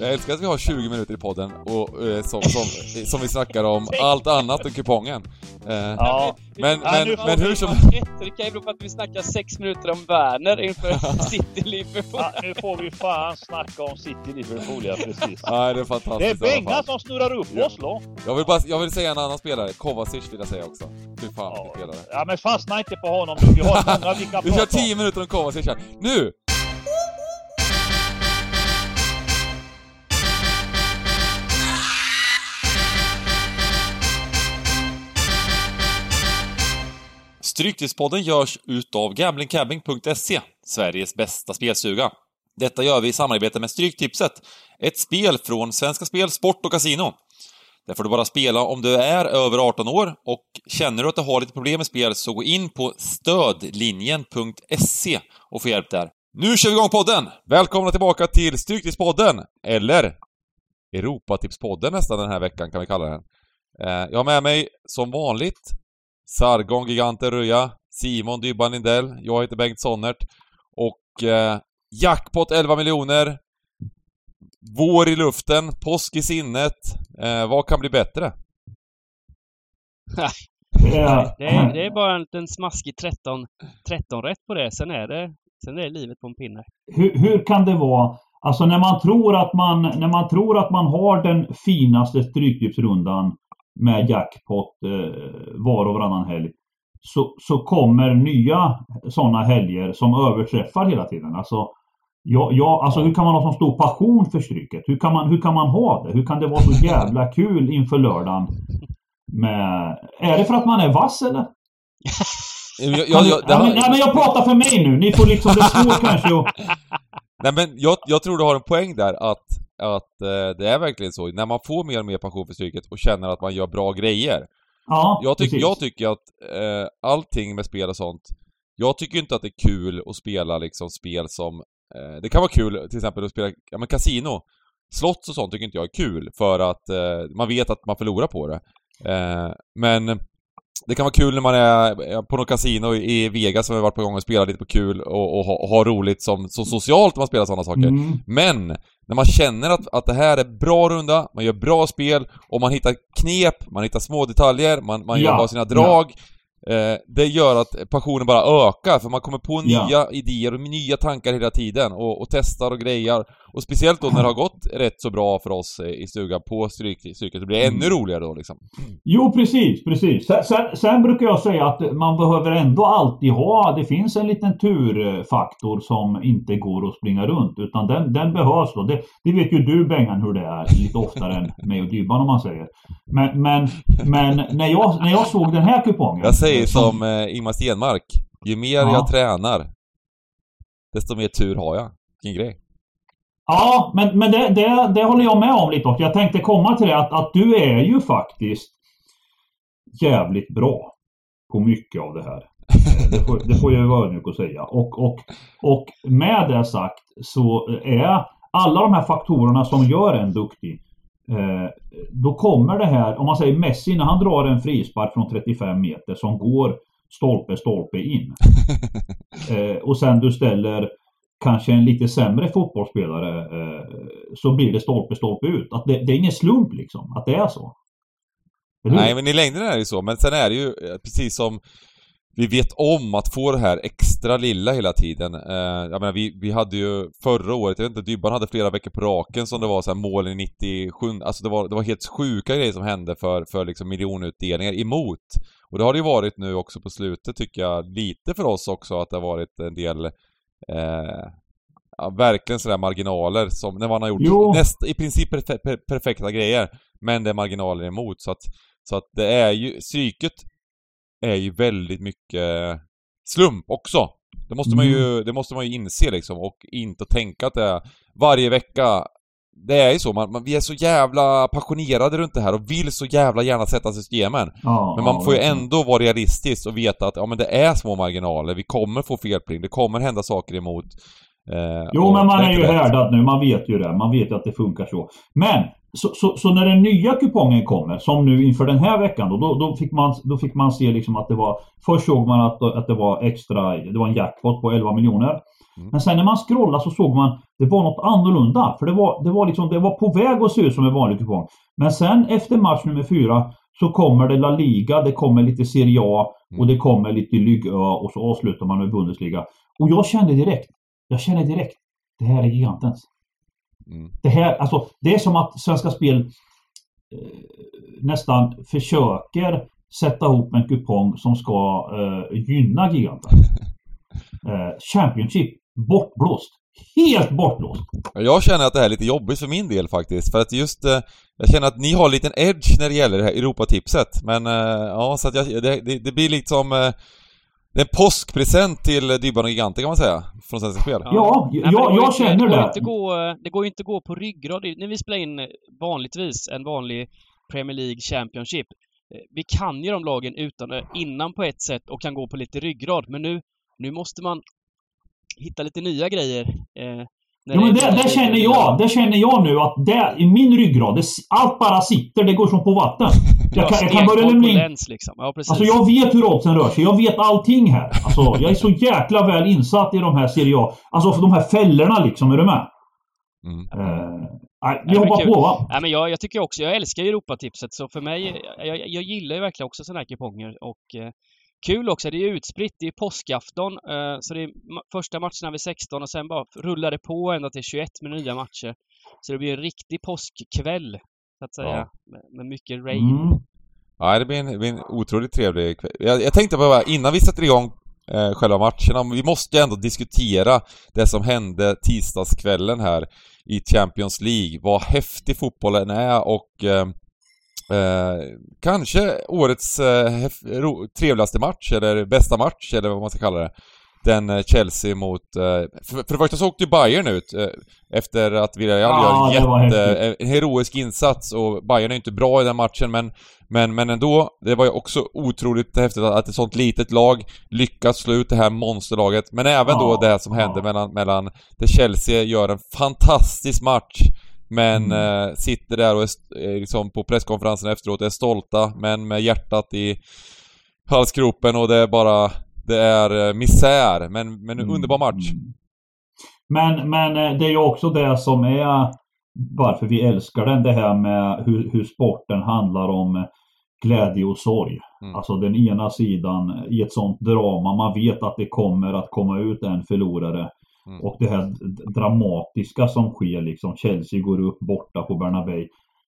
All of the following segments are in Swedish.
Jag älskar att vi har 20 minuter i podden och eh, som, som, som vi snackar om allt annat än kupongen. Eh, Ja. Men, Ja, men, men vi hur som... Det kan ju bero på att vi snackar sex minuter om Werner inför City-Liverpool. Ja, nu får vi fan snacka om City Liverpool, ja precis. Nej, det är Det är fantastiskt i alla Bengan som snurrar upp oss då. Jag vill, bara, jag vill säga en annan spelare, Kovacic vill jag säga också. Fy fan Ja. spelare. ja, men fastna inte på honom nu. Vi har många vi kan Vi kör prata 10 om. minuter om Kovacic här. Nu! Stryktipspodden görs utav gamblingcabbing.se, Sveriges bästa spelsuga. Detta gör vi i samarbete med Stryktipset, ett spel från Svenska Spel, Sport och Casino. Där får du bara spela om du är över 18 år och känner du att du har lite problem med spel så gå in på stödlinjen.se och få hjälp där. Nu kör vi igång podden! Välkomna tillbaka till Stryktipspodden, eller Europatipspodden nästan den här veckan kan vi kalla den. Eh, jag har med mig som vanligt Sargon Giganten Röja, Simon Dybban Lindell, jag heter Bengt Sonnert och eh, Jackpot 11 miljoner Vår i luften, påsk i sinnet. Eh, vad kan bli bättre? Det, är, det är bara en liten smaskig 13, 13 rätt på det. Sen är det, sen är det livet på en pinne. hur, hur kan det vara? Alltså när man tror att man, när man, tror att man har den finaste Stryktipsrundan med jackpot eh, var och varannan helg. Så, så kommer nya sådana helger som överträffar hela tiden. Alltså, ja, ja, alltså hur kan man ha så stor passion för Stryket? Hur kan, man, hur kan man ha det? Hur kan det vara så jävla kul inför lördagen? Med, är det för att man är vass eller? Jag, jag, jag, ja, men, nej, men jag pratar för mig nu. Ni får liksom, det är svårt kanske att... Nej men jag, jag tror du har en poäng där att, att eh, det är verkligen så. När man får mer och mer passion för stryket och känner att man gör bra grejer. Ja, Jag, tyck, precis. jag tycker att eh, allting med spel och sånt, jag tycker inte att det är kul att spela liksom spel som... Eh, det kan vara kul till exempel att spela, ja men kasino. Slots och sånt tycker inte jag är kul för att eh, man vet att man förlorar på det. Eh, men det kan vara kul när man är på något kasino i Vegas som har varit på gång och spelat lite på kul och, och, ha, och ha roligt som så socialt när man spelar sådana saker. Mm. Men när man känner att, att det här är bra runda, man gör bra spel och man hittar knep, man hittar små detaljer, man, man Ja, gör sina drag. Eh, det gör att passionen bara ökar för man kommer på Ja. nya idéer och nya tankar hela tiden och, och testar och grejer. Och speciellt då när det har gått rätt så bra för oss i stugan på stryk, stryket, det blir Mm. ännu roligare då liksom. Jo, precis, precis. Sen, sen, sen brukar jag säga att man behöver ändå alltid ha, det finns en liten turfaktor som inte går att springa runt, utan den, den behövs då. Det, det vet ju du Bengan hur det är lite oftare än mig och Dybban om man säger. Men, men, men när, jag, när jag såg den här kupongen. Jag säger eh, som eh, Ingmar Stenmark, ju mer Ja. jag tränar, desto mer tur har jag. Vilken grej. Ja, men, men det, det, det håller jag med om lite också. Jag tänkte komma till det att, att du är ju faktiskt jävligt bra på mycket av det här. Det får, det får jag ju vara ödmjuk att säga. Och, och, och med det sagt så är alla de här faktorerna som gör en duktig. Eh, då kommer det här, om man säger Messi när han drar en frispark från 35 meter som går stolpe, stolpe in. Eh, och sen du ställer kanske en lite sämre fotbollsspelare eh, så blir det stolpe, stolpe ut. Att det, det är ingen slump liksom, att det är så. Eller? Nej, men i längden är det ju så. Men sen är det ju precis som vi vet om att få det här extra lilla hela tiden. Eh, jag menar, vi, vi hade ju förra året, jag vet inte, Dybban hade flera veckor på raken som det var så här mål i 97, alltså det var, det var helt sjuka grejer som hände för, för liksom miljonutdelningar emot. Och det har det ju varit nu också på slutet tycker jag, lite för oss också att det har varit en del eh, ja, verkligen sådär marginaler som när man har gjort Jo. näst, i princip perfe per, perfekta grejer. Men det är marginaler emot så att, så att det är ju, psyket är ju väldigt mycket slump också. Det måste man ju, det måste man ju inse liksom och inte tänka att det är varje vecka det är ju så, man, man, vi är så jävla passionerade runt det här och vill så jävla gärna sätta systemen. Ja, Men man får ju ändå vara realistisk och veta att ja, men det är små marginaler, vi kommer få felpling, det kommer hända saker emot. Eh, Jo, men man är ju härdad nu. Man vet ju det. Man vet ju att det funkar så. Men, så, så, så när den nya kupongen kommer, som nu inför den här veckan, då, då, då, fick, man, då fick man se liksom att det var... Först såg man att, att det var extra, det var en jackpot på 11 miljoner. Mm. Men sen när man scrollade så såg man det var något annorlunda. För det var, det var liksom, det var på väg att se ut som en vanlig kupong. Men sen efter match nummer fyra så kommer det La Liga, det kommer lite Serie A och Mm. det kommer lite A och så avslutar man med Bundesliga. Och jag kände direkt, jag kände direkt, det här är gigantens. Mm. Det här, alltså, det är som att Svenska Spel eh, nästan försöker sätta ihop en kupong som ska eh, gynna giganten. Eh, Championship, bortblåst. Helt bortblåst. Jag känner att det här är lite jobbigt för min del faktiskt, för att just... Eh, jag känner att ni har en liten edge när det gäller det här Europatipset, men eh, ja, så att jag, det, det, det blir liksom... Eh, det är en påskpresent till Dybban och Giganten kan man säga, från Svenska Spel. Ja, men jag- jag känner det. Går det. inte gå, det går ju inte att gå på ryggrad. När vi spelar in eh, vanligtvis en vanlig Premier League Championship. eh, Vi kan ju de lagen utan och innan på ett sätt och kan gå på lite ryggrad. Men nu, nu måste man hitta lite nya grejer. Eh, Jo, men det- det, känner jag. Det känner jag nu att det, i min ryggrad, det, allt bara sitter. Det går som på vatten. Jag kan, jag kan börja lämna in... liksom. Ja, precis. Alltså jag vet hur oddsen rör sig. Jag vet allting här. Alltså jag är så jäkla väl insatt i de här Serie A. Alltså för de här fällorna liksom. Är du med? Mm. Eh, nej, vi hoppar på va? Ja, men jag, jag tycker också, jag älskar Europatipset så för mig, jag, jag gillar ju verkligen också sådana här kuponger och eh, kul också, det är utspritt, det är påskafton eh, så det är första matcherna vid 16 och sen bara rullar det på ända till 21 med nya matcher. Så det blir en riktig påskkväll, så att säga, Ja. med, med mycket rain. Mm. Ja, det blir en, det blir en otroligt trevlig kväll. Jag, jag tänkte bara, innan vi sätter igång eh, själva matcherna, vi måste ju ändå diskutera det som hände tisdagskvällen här i Champions League. Vad häftig fotbollen är och eh, eh, kanske årets eh, trevligaste match, eller bästa match, eller vad man ska kalla det. Den eh, Chelsea mot... Eh, för, för det första så åkte ju Bayern ut eh, efter att Villarreal Ja, gör en jätte, en heroisk insats och Bayern är inte bra i den matchen men men, men ändå, det var ju också otroligt häftigt att ett sånt litet lag lyckas slå ut det här monsterlaget. Men även Ja, då det som hände ja. mellan, mellan... Där Chelsea gör en fantastisk match. Men Mm. eh, sitter där och är, är liksom på presskonferensen efteråt är stolta, men med hjärtat i halsgropen och det är bara... Det är eh, misär, men, men en underbar match. Mm. Men, men eh, det är ju också det som är varför vi älskar den. Det här med hur, hur sporten handlar om glädje och sorg. Mm. Alltså den ena sidan i ett sånt drama. Man vet att det kommer att komma ut en förlorare. Mm. Och det här dramatiska som sker liksom. Chelsea går upp borta på Bernabéu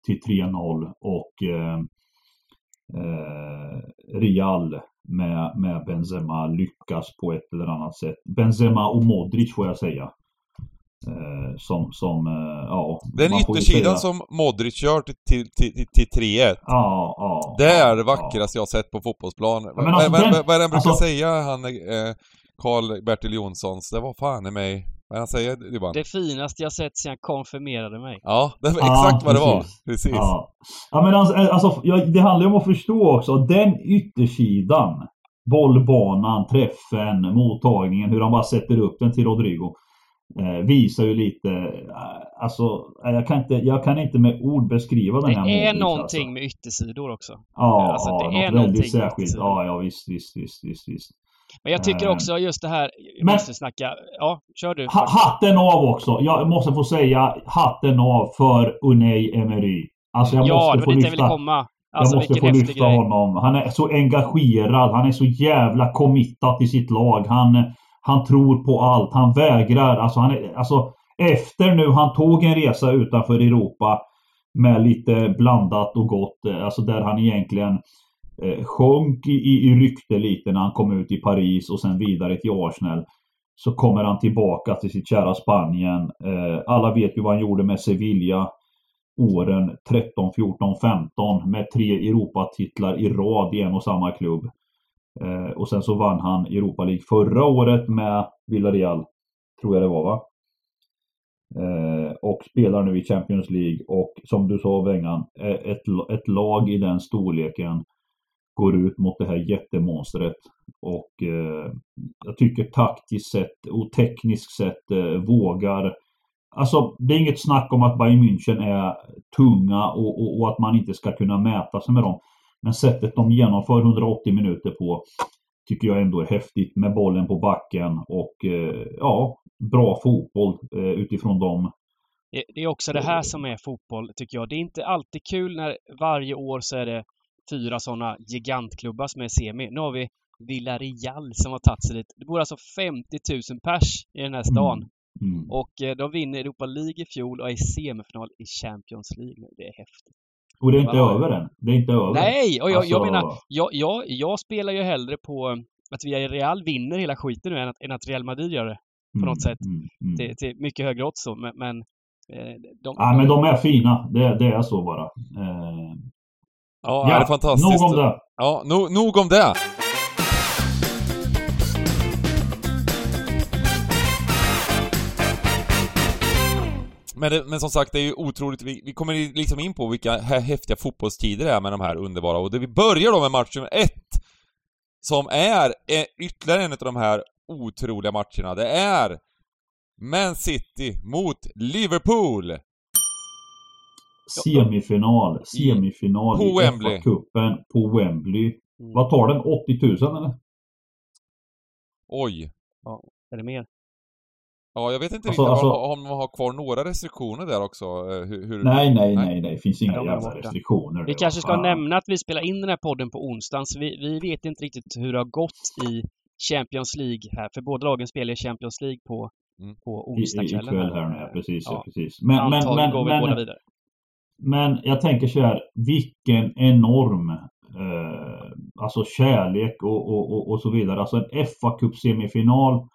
till 3-0 och eh, eh, Real med, med Benzema lyckas på ett eller annat sätt. Benzema och Modric får jag säga. Eh, som, som, eh, ja. Den yttersidan som Modric gör till, till, till, till 3-1 Ja, ja. Det är det ja. vackraste jag sett på fotbollsplan. men alltså vad, vad, vad är det han brukar alltså- säga, han eh, Karl-Bertil Jonssons? Det var fan i mig... Vad det han säger, Dybban? Det finaste jag sett sedan jag konfirmerade mig. Ja, det var Ja, exakt vad det var. precis. Ja, ja men alltså, alltså ja, det handlar ju om att förstå också. Den yttersidan, bollbanan, träffen, mottagningen, hur han bara sätter upp den till Rodrigo. Eh, visar ju lite, eh, alltså jag kan, inte, jag kan inte med ord beskriva den Det här är Modric, någonting Alltså. med yttersidor också. Ja, alltså, ja det är något väldigt särskilt. Ja, ja visst, visst, visst, visst, visst. Men jag tycker Eh. också just det här, vi Men- måste snacka, ja, kör du. Ha, hatten av också. Jag måste få säga hatten av för Unai Emery. Alltså jag ja, måste det få var dit jag lyfta. ville komma. Alltså jag måste få lyfta grej. honom. Han är så engagerad. Han är så jävla committat i sitt lag. Han, han tror på allt. Han vägrar. Alltså, han är, alltså efter nu han tog en resa utanför Europa med lite blandat och gott. eh, Alltså där han egentligen eh, sjönk i, i, i rykte lite när han kom ut i Paris och sen vidare till Arsenal. Så kommer han tillbaka till sitt kära Spanien. Eh, alla vet ju vad han gjorde med Sevilla åren 13, 14, 15 med tre Europatitlar i rad i en och samma klubb. Eh, och sen så vann han Europa League förra året med Villarreal. Tror jag det var va? Eh, och spelar nu i Champions League och som du sa Wengan, ett, ett lag i den storleken går ut mot det här jättemonstret. Och eh, jag tycker taktiskt sett och tekniskt sett eh, vågar Alltså det är inget snack om att Bayern München är tunga och, och, och att man inte ska kunna mäta sig med dem. Men sättet de genomför 180 minuter på tycker jag ändå är häftigt med bollen på backen och eh, ja, bra fotboll eh, utifrån dem. Det, det är också det här som är fotboll, tycker jag. Det är inte alltid kul när varje år så är det fyra sådana gigantklubbar som är semi. Nu har vi Villarreal som har tagit sig dit. Det bor alltså 50 000 pers i den här stan. Mm. Mm. Och eh, de vinner Europa League i fjol och är i semifinal i Champions League nu. Det är häftigt. Och det är inte Wow. över än. Det är inte över. Nej! Och jag, jag Alltså- menar, jag, jag, jag spelar ju hellre på eh, att Villarreal vinner hela skiten nu än att, än att Real Madrid gör det. på något sätt. Mm. Mm. Till, till mycket högre odds så, men, men eh, de, Ja, men de är fina. Det, det är så bara. Eh, Ja, det är fantastiskt. nog om det. Ja, no, nog om det. Men, det, men som sagt, det är ju otroligt, vi, vi kommer liksom in på vilka hä- häftiga fotbollstider det är med de här underbara, och det vi börjar då med match nummer ett, som är eh, ytterligare en av de här otroliga matcherna. Det är Man City mot Liverpool! Semifinal. Semifinal På i Wembley. FA-cupen på Wembley. Mm. Vad tar den? 80 000 eller? Oj! Är det mer? Ja, jag vet inte Alltså- riktigt alltså- om, de har kvar några restriktioner där också. eh, Hur, hur... Nej, nej, Nej. nej, nej. Det finns inga är jävla restriktioner. Vi kanske ska nämna att vi spelar in den här podden på onsdagen, så vi, vi vet inte riktigt hur det har gått i Champions League här, för båda lagen spelar i Champions League på, Mm. på I, i, onsdagskvällen. ikväll här nu, precis. Ja. Ja. precis. Men, men, men, går vi men, båda vidare. Men jag tänker så här, vilken enorm eh, alltså kärlek och, och, och, och så vidare. Alltså en fa Cup semifinal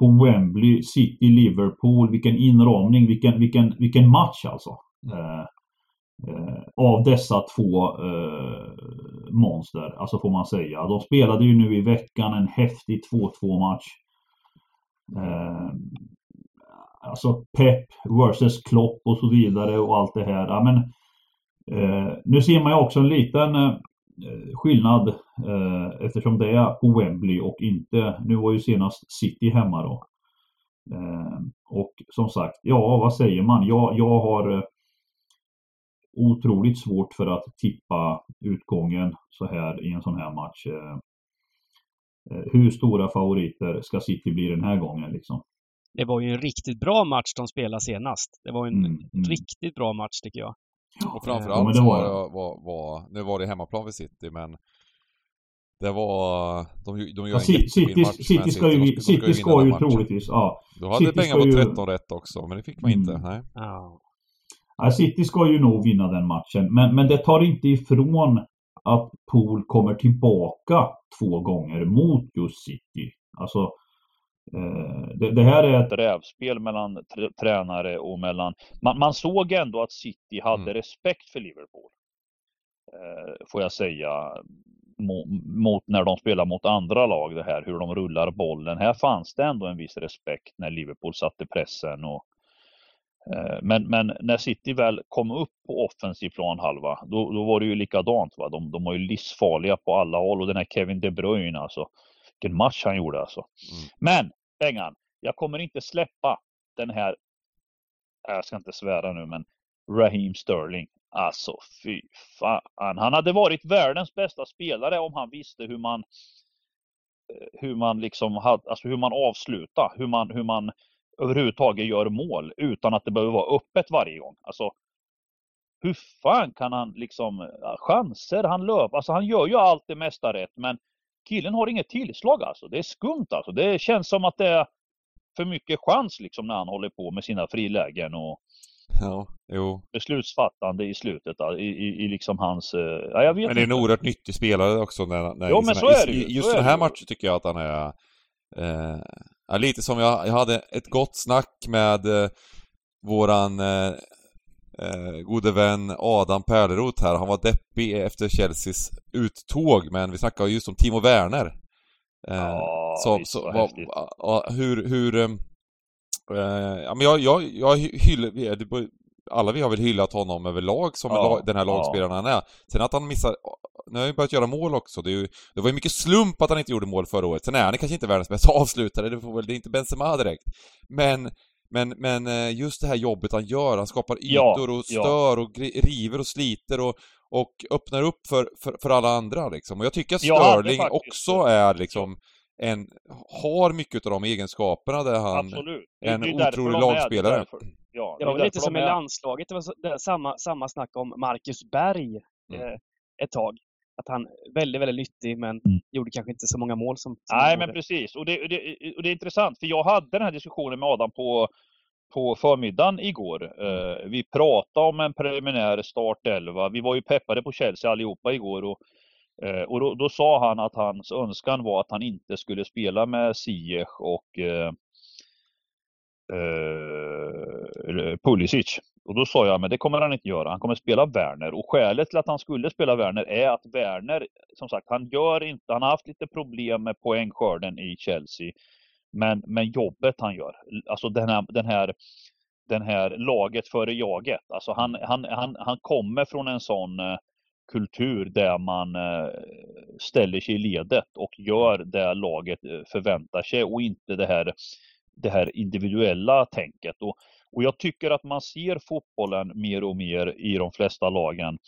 på Wembley, City, Liverpool. Vilken inramning, vilken, vilken, vilken match alltså. Eh, eh, av dessa två eh, monster, alltså får man säga. De spelade ju nu i veckan en häftig 2-2 match. Alltså Pep versus Klopp och så vidare och allt det här. Ja, men, eh, nu ser man ju också en liten eh, skillnad eh, eftersom det är på Wembley och inte, nu var ju senast City hemma då. Eh, och som sagt, ja vad säger man? Jag, jag har eh, otroligt svårt för att tippa utgången så här i en sån här match. Eh, eh hur stora favoriter ska City bli den här gången liksom? Det var ju en riktigt bra match de spelade senast. Det var en Mm, mm. riktigt bra match tycker jag. Och Ja, framförallt så var var, var, var, nu var det hemmaplan för City men det var, de, de gör Ja, en City, City, match City men ska ju, City ska ju troligtvis, ja. Då hade City pengarna ska på ju- 13 rätt också, men det fick man inte. Mm. Nej. Ja. Ja, City ska ju nog vinna den matchen, men, men det tar inte ifrån att Pool kommer tillbaka två gånger mot just City. Alltså, det, det här är ett... rävspel mellan tr- tränare och mellan... Man, man såg ändå att City hade Mm. respekt för Liverpool. Eh, får jag säga. Mot, mot när de spelar mot andra lag, det här hur de rullar bollen. Här fanns det ändå en viss respekt när Liverpool satte pressen. Och, eh, men, men när City väl kom upp på offensiv planhalva, då, då var det ju likadant. Va? De, de var ju livsfarliga på alla håll och den här Kevin De Bruyne alltså. Vilken match han gjorde alltså. Mm. Men Bengan, jag kommer inte släppa den här, jag ska inte svära nu, men Raheem Sterling. Alltså fy fan. Han hade varit världens bästa spelare om han visste hur man eh, hur man liksom hade, alltså hur man avslutar, hur man, hur man överhuvudtaget gör mål utan att det behöver vara öppet varje gång. Alltså hur fan kan han liksom, chanser, han löper, alltså han gör ju allt det mesta rätt men killen har inget tillslag alltså. Det är skumt alltså. Det känns som att det är för mycket chans liksom när han håller på med sina frilägen och Ja, jo. beslutsfattande i slutet. I, i, I liksom hans, eh, ja jag vet Men det är en inte. oerhört nyttig spelare också när, när Jo, men så är det ju, Just den här matchen tycker jag att han är... Eh, ja, lite som jag, jag hade ett gott snack med eh, våran eh, eh, gode vän Adam Pärleroth här. Han var deppig efter Chelseas uttåg, men vi snackade just om Timo Werner. Eh, Ja, så, visst, så, vad ja, hur, hur... ehm, Eh, ja, men jag, jag, jag hyllar... Alla vi har väl hyllat honom överlag som Ja, den här ja. lagspelaren han är. Sen att han missar... Nu har han ju börjat göra mål också. Det, är ju, det var ju mycket slump att han inte gjorde mål förra året. Sen är han kanske inte världens bästa avslutare, det, får väl, det är inte Benzema direkt. Men, men, men eh, just det här jobbet han gör, han skapar Ja, ytor och ja. stör och river och sliter och, och öppnar upp för, för, för alla andra liksom. Och jag tycker att Sterling faktiskt- också är liksom en, har mycket av de egenskaperna där han Absolut. är en Det är otrolig är- lagspelare. det är därför- Ja, Det är var väl lite som i landslaget, det var så, det samma, samma snack om Marcus Berg Mm. eh, ett tag. Att han väldigt, väldigt nyttig men Mm. gjorde kanske inte så många mål som, som Nej, men precis. Och det, och, det, och det är intressant, för jag hade den här diskussionen med Adam på, på förmiddagen igår. Eh, vi pratade om en preliminär startelva. Vi var ju peppade på Chelsea allihopa igår. Och, eh, och då, då sa han att hans önskan var att han inte skulle spela med Ziyech och eh, eh, Pulisic. Och då sa jag, men det kommer han inte göra. Han kommer spela Werner. Och skälet till att han skulle spela Werner är att Werner, som sagt, han gör inte, han har haft lite problem med poängskörden i Chelsea. Men, men jobbet han gör, alltså den här, den här, den här laget före jaget. Alltså han, han, han, han kommer från en sån eh, kultur där man eh, ställer sig i ledet och gör det laget eh, förväntar sig och inte det här, det här individuella tänket. Och, och jag tycker att man ser fotbollen mer och mer i de flesta lagen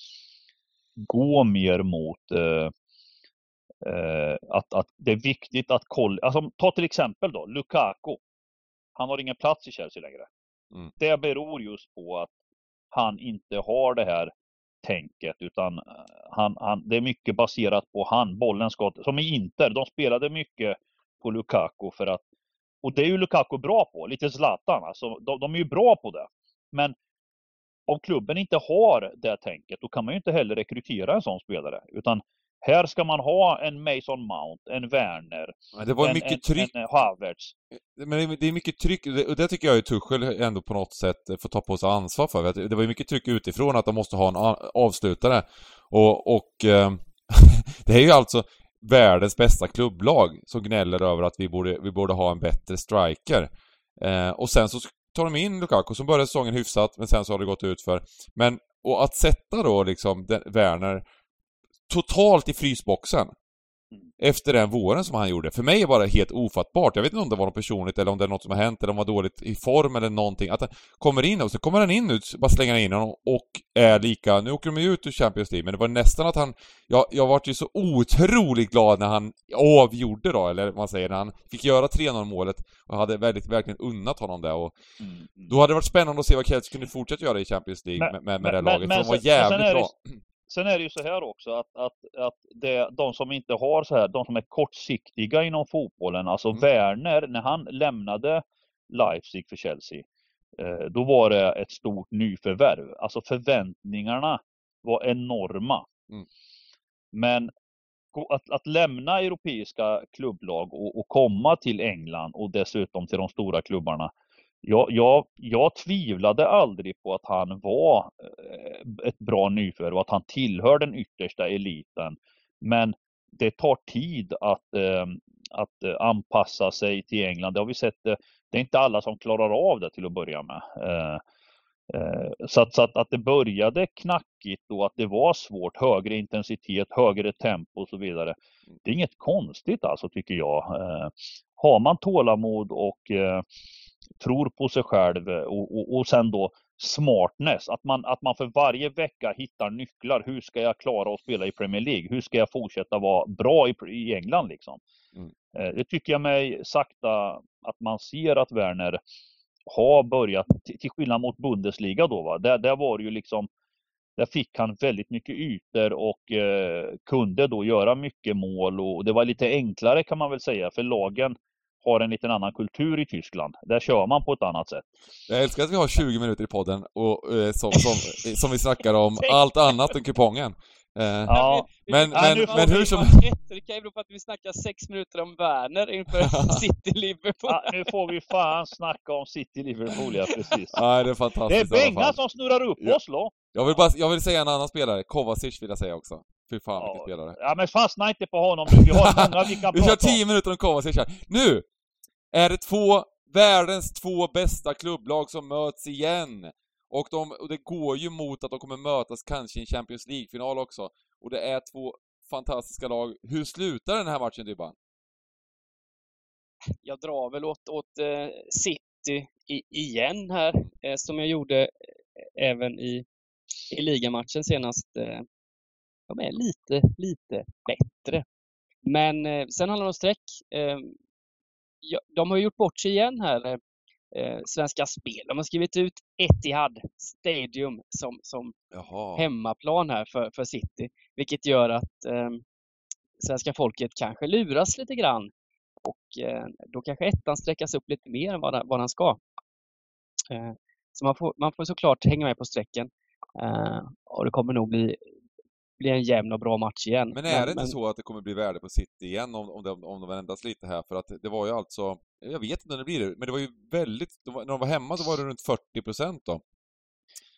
gå mer mot eh, eh, att, att det är viktigt att kolla. Alltså, ta till exempel då Lukaku. Han har ingen plats i Chelsea längre. Mm. Det beror just på att han inte har det här tänket utan eh, han, han, det är mycket baserat på han, bollen ska, som i Inter, de spelade mycket på Lukaku för att och det är ju Lukaku bra på, lite Zlatan alltså, de, de är ju bra på det. Men om klubben inte har det tänket, då kan man ju inte heller rekrytera en sån spelare. Utan här ska man ha en Mason Mount, en Werner, Men det var en, mycket en, tryck en Havertz. Men det- är mycket tryck, och det tycker jag ju Tuchel ändå på något sätt får ta på sig ansvar för. Det var ju mycket tryck utifrån att de måste ha en avslutare. Och, och eh, det är ju alltså världens bästa klubblag som gnäller över att vi borde, vi borde ha en bättre striker. Eh, och sen så tar de in Lukaku som började säsongen hyfsat, men sen så har det gått ut för. Men, och att sätta då liksom den, Werner totalt i frysboxen efter den våren som han gjorde. För mig är det bara helt ofattbart. Jag vet inte om det var något personligt eller om det är något som har hänt eller om han var dåligt i form eller någonting. Att han kommer in och så kommer han in ut, bara slänger in honom och är lika... Nu åker de ju ut ur Champions League, men det var nästan att han... Jag, jag vart ju så otroligt glad när han avgjorde då, eller vad man säger, när han fick göra 3-0 målet och hade väldigt, verkligen unnat honom det och Mm, mm. då hade det varit spännande att se vad Kelce kunde fortsätta göra i Champions League Men- med, med, med det men- laget, men för de var men jävligt bra. Sen är det ju så här också att, att, att det, de som inte har så här, de som är kortsiktiga inom fotbollen, alltså Mm. Werner, när han lämnade Leipzig för Chelsea, eh, då var det ett stort nyförvärv. Alltså förväntningarna var enorma. Mm. Men att, att lämna europeiska klubblag och, och komma till England och dessutom till de stora klubbarna. Jag, jag, jag tvivlade aldrig på att han var eh, ett bra nyförvärv och att han tillhör den yttersta eliten. Men det tar tid att, eh, att eh, anpassa sig till England. Det har vi sett. Det är inte alla som klarar av det till att börja med. Så, att, så att, att det började knackigt och att det var svårt, högre intensitet, högre tempo och så vidare. Det är inget konstigt alltså tycker jag. Har man tålamod och tror på sig själv eh, och, och, och sen då smartness, att man, att man för varje vecka hittar nycklar. Hur ska jag klara att spela i Premier League? Hur ska jag fortsätta vara bra i, i England liksom? Mm. Eh, Det tycker jag mig sakta att man ser att Werner har börjat, till till skillnad mot Bundesliga då va, där, där var det ju liksom där fick han väldigt mycket ytor och eh, kunde då göra mycket mål och det var lite enklare kan man väl säga för lagen har en liten annan kultur i Tyskland. Där kör man på ett annat sätt. Jag älskar att vi har 20 minuter i podden och, eh, som, som, som vi snackar om allt annat än kupongen. Eh, Ja, Men- Ja, men, nu men vi hur som... Rätt, det kan ju bero på att vi snackar sex minuter om Werner inför City-Liverpool. ja, nu får vi fan snacka om City Liverpool, ja precis. Nej, det är Det är fantastiskt i alla Bengan som snurrar upp Ja. oss då. Jag vill bara, jag vill säga en annan spelare, Kovacic vill jag säga också. Fy fan vilken Ja. spelare. Ja men fastna inte på honom nu. Vi har många vi kan Vi kör prata 10 om. minuter om Kovacic här. Nu! Är det två, världens två bästa klubblag som möts igen. Och, de, och det går ju mot att de kommer mötas kanske i en Champions League-final också. Och det är två fantastiska lag. Hur slutar den här matchen Dybban? Jag drar väl åt, åt eh, City i, igen här, eh, som jag gjorde eh, även i, i ligamatchen senast. Eh, de är lite, lite bättre. Men eh, sen handlar det om streck. Ehm, de har gjort bort sig igen här, eh, Svenska Spel. De har skrivit ut Etihad Stadium som, som Jaha. hemmaplan här för, för City, vilket gör att eh, svenska folket kanske luras lite grann och eh, då kanske ettan sträckas upp lite mer än vad den, vad den ska. Eh, så man får, man får såklart hänga med på strecken eh, och det kommer nog bli, bli en jämn och bra match igen. Men är det inte så att det kommer bli värde på City igen om, om, de, om de ändras lite här? För att det var ju alltså, jag vet inte när det blir det, men det var ju väldigt, de var, när de var hemma så var det runt 40 procent då.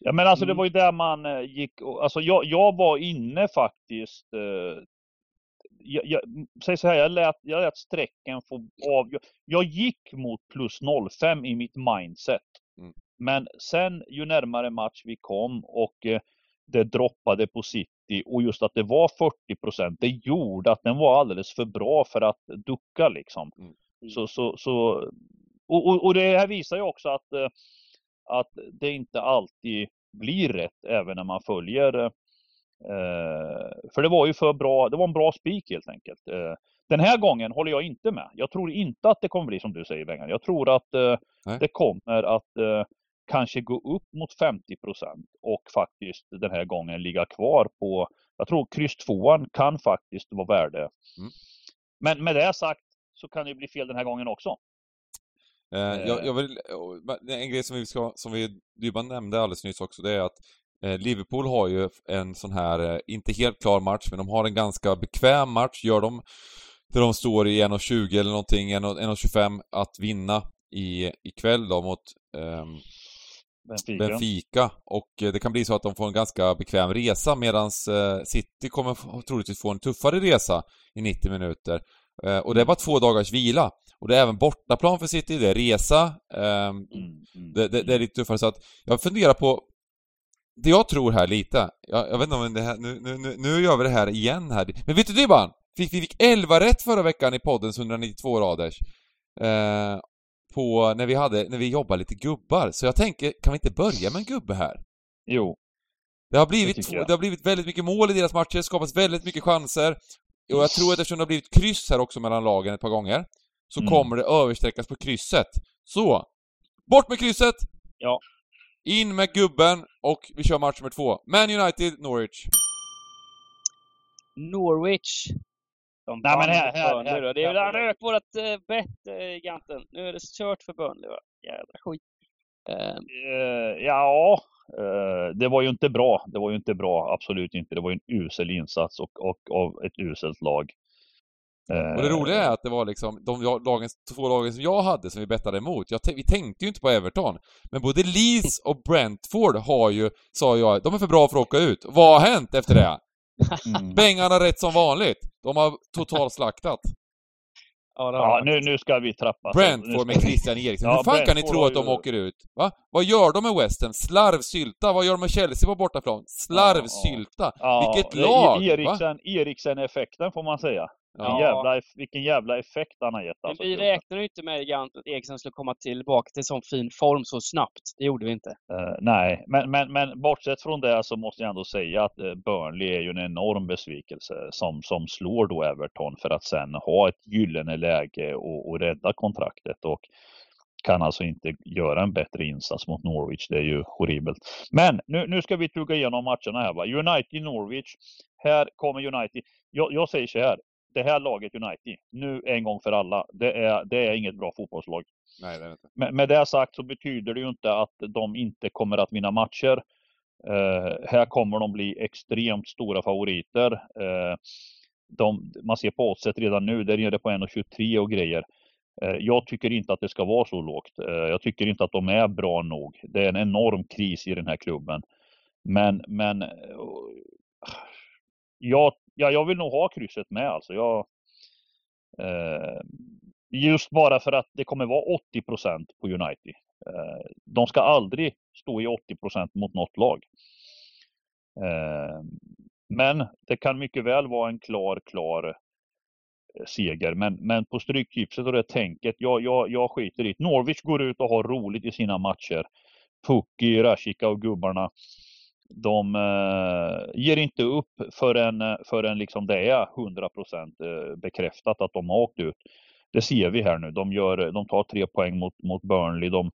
Ja men alltså Mm. det var ju där man eh, gick och, alltså jag, jag var inne faktiskt eh, jag, jag, säg så här, jag lät, jag lät strecken få av. Jag, jag gick mot plus 05 i mitt mindset. Mm. Men sen ju närmare match vi kom och eh, det droppade på City och just att det var 40% det gjorde att den var alldeles för bra för att ducka liksom. Mm. Så, så, så, och, och, det här visar ju också att, eh, att det inte alltid blir rätt även när man följer eh, för det var ju för bra, det var en bra spik helt enkelt. Eh, den här gången håller jag inte med. Jag tror inte att det kommer bli som du säger Bengan. Jag tror att Nej. det kommer att kanske gå upp mot 50% och faktiskt den här gången ligga kvar på, jag tror kryss tvåan kan faktiskt vara värde. Mm. Men med det sagt så kan det bli fel den här gången också. Eh, jag, jag vill, en grej som vi, ska, som vi Dybban nämnde alldeles nyss också, det är att eh, Liverpool har ju en sån här, eh, inte helt klar match, men de har en ganska bekväm match. Gör de, där de står i 1.20 eller någonting, 1.25 att vinna i, ikväll då mot ehm, Benfica. Benfica. Och eh, det kan bli så att de får en ganska bekväm resa medans eh, City kommer troligtvis få en tuffare resa i 90 minuter. Eh, och det är bara två dagars vila. Och det är även bortaplan för City, det är resa, ehm, Mm, mm, det, det, det är lite tuffare så att jag funderar på det jag tror här lite, jag, jag vet inte om det här, nu, nu, nu, nu gör vi det här igen här. Men vet du Dybban? Vi fick 11 rätt förra veckan i poddens 192 raders. Eh, på, när vi hade, när vi jobbade lite gubbar. Så jag tänker, kan vi inte börja med en gubbe här? Jo. Det har Det blivit, två, jag. det har blivit väldigt mycket mål i deras matcher, skapats väldigt mycket chanser. Och jag tror att eftersom det har blivit kryss här också mellan lagen ett par gånger, så Mm. kommer det översträckas på krysset. Så! Bort med krysset! Ja. In med gubben och vi kör match nummer två. Man United, Norwich. Norwich. De Nej, men här- här- Burnley här- då. Det är här- han rök vårat äh, bett, giganten. Nu är det kört för Burnley va? Jävla skit. Eh, Eh, ja, eh, det var ju inte bra. Det var ju inte bra, absolut inte. Det var ju en usel insats och, och av ett uselt lag. Eh, Och det roliga är att det var liksom de lagen, två lagen som jag hade som vi bettade emot. Vi tänkte ju inte på Everton. Men både Leeds och Brentford har ju, sa jag, de är för bra för att åka ut. Vad har hänt efter det? Mm. Bengan har rätt som vanligt. De har totalslaktat. ja, Ja, nu, nu ska vi trappa. Brentford med Christian Eriksen. Ja, Hur fan kan ni Brentford tro att de ju- åker ut? Va? Vad gör de med West Ham? Slarvsylta. Vad gör de med Chelsea på bortaplan? Slarvsylta. Ja, Vilket lag! Eriksen, Eriksen-effekten får man säga. Vilken, Ja. jävla, vilken jävla effekt han har gett. Men Alltså, vi räknade ju inte med att Eriksson skulle komma tillbaka till sån fin form så snabbt. Det gjorde vi inte. Eh, nej, men, men, men bortsett från det så måste jag ändå säga att eh, Burnley är ju en enorm besvikelse som, som slår då Everton för att sen ha ett gyllene läge och, och rädda kontraktet och kan alltså inte göra en bättre insats mot Norwich. Det är ju horribelt. Men nu, nu ska vi tugga igenom matcherna här. Va? United-Norwich. Här kommer United. Jag, jag säger så här. Det här laget United, nu en gång för alla, det är, det är inget bra fotbollslag. Nej, det är inte. Med, med det sagt så betyder det ju inte att de inte kommer att vinna matcher. Eh, här kommer de bli extremt stora favoriter. Eh, de, man ser på oddset redan nu, där är det på 1,23 och grejer. Eh, jag tycker inte att det ska vara så lågt. Eh, jag tycker inte att de är bra nog. Det är en enorm kris i den här klubben. Men, men eh, jag, ja, jag vill nog ha krysset med alltså. Jag, eh, just bara för att det kommer vara 80% på United. Eh, de ska aldrig stå i 80% mot något lag. Eh, men det kan mycket väl vara en klar, klar eh, seger. Men, men på Stryktipset och det tänket, jag, jag, jag skiter i det. Norwich går ut och har roligt i sina matcher. Pukki, Rashika och gubbarna de eh, ger inte upp förrän, förrän liksom det är 100% eh, bekräftat att de har åkt ut. Det ser vi här nu. De, gör, de tar tre poäng mot, mot Burnley. De,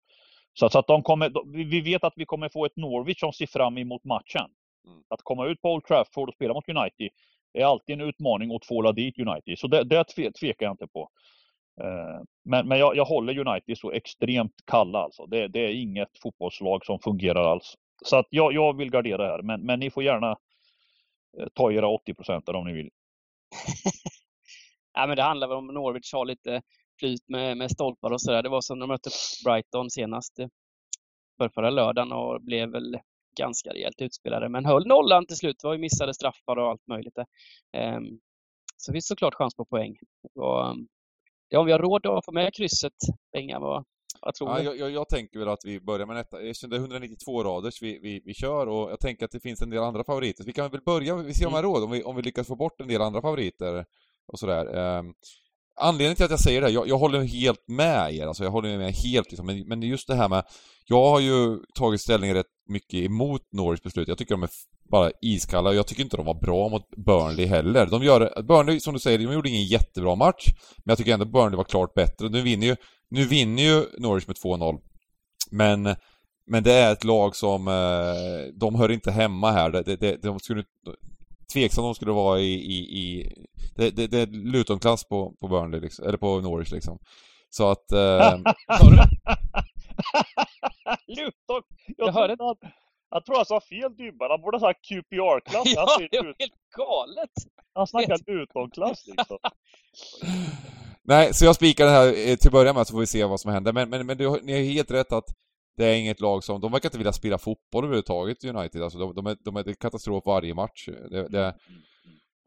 så, så att de kommer, de, vi vet att vi kommer få ett Norwich som ser fram emot matchen. Mm. Att komma ut på Old Trafford och spela mot United är alltid en utmaning att tvåla dit United. Så det, det tvekar jag inte på. Eh, men, men jag, jag håller United så extremt kalla alltså. Det, det, är inget fotbollslag som fungerar alls. Så att jag, jag vill gardera här, men, men ni får gärna eh, ta era 80 procent om ni vill. ja, men det handlar väl om Norwich har lite flyt med, med stolpar och sådär. Det var som när de mötte Brighton senast för förra lördagen och blev väl ganska rejält utspelade. Men höll nollan till slut. Det var ju missade straffar och allt möjligt. Um, så finns såklart chans på poäng. Och, um, ja, om vi har råd att få med krysset, Benga, vad, vad tror ja, du? jag, jag, jag, tänker väl att vi börjar med detta. Det är 192 raders vi, vi, vi kör och jag tänker att det finns en del andra favoriter. Så vi kan väl börja, vi ser om har råd, om vi, om vi lyckas få bort en del andra favoriter och sådär. Um, Anledningen till att jag säger det, jag, jag håller helt med er, alltså jag håller med helt liksom, men, men just det här med... Jag har ju tagit ställning rätt mycket emot Norwich beslut. Jag tycker de är bara iskalla och jag tycker inte de var bra mot Burnley heller. De gör, Burnley, som du säger, de gjorde ingen jättebra match, men jag tycker ändå Burnley var klart bättre. Nu vinner ju, nu vinner ju Norwich med 2-0. Men, men det är ett lag som, eh, de hör inte hemma här. Det, det, de skulle, tveksam de skulle vara i, i, i det, det, det är Luton-klass på, på Burnley liksom, eller på Norwich liksom. Så att... Eh... Luton! Jag, jag hörde att, jag tror jag sa fel Dybban, han borde ha sagt QPR-klass. ja, det är helt galet! Han snackar Luton-klass liksom. Nej, så jag spikar det här eh, till att börja med så får vi se vad som händer. Men, men, men du, ni har helt rätt att det är inget lag som, de verkar inte vilja spela fotboll överhuvudtaget, United. Alltså de, de, är, de är katastrof varje match. Det, det,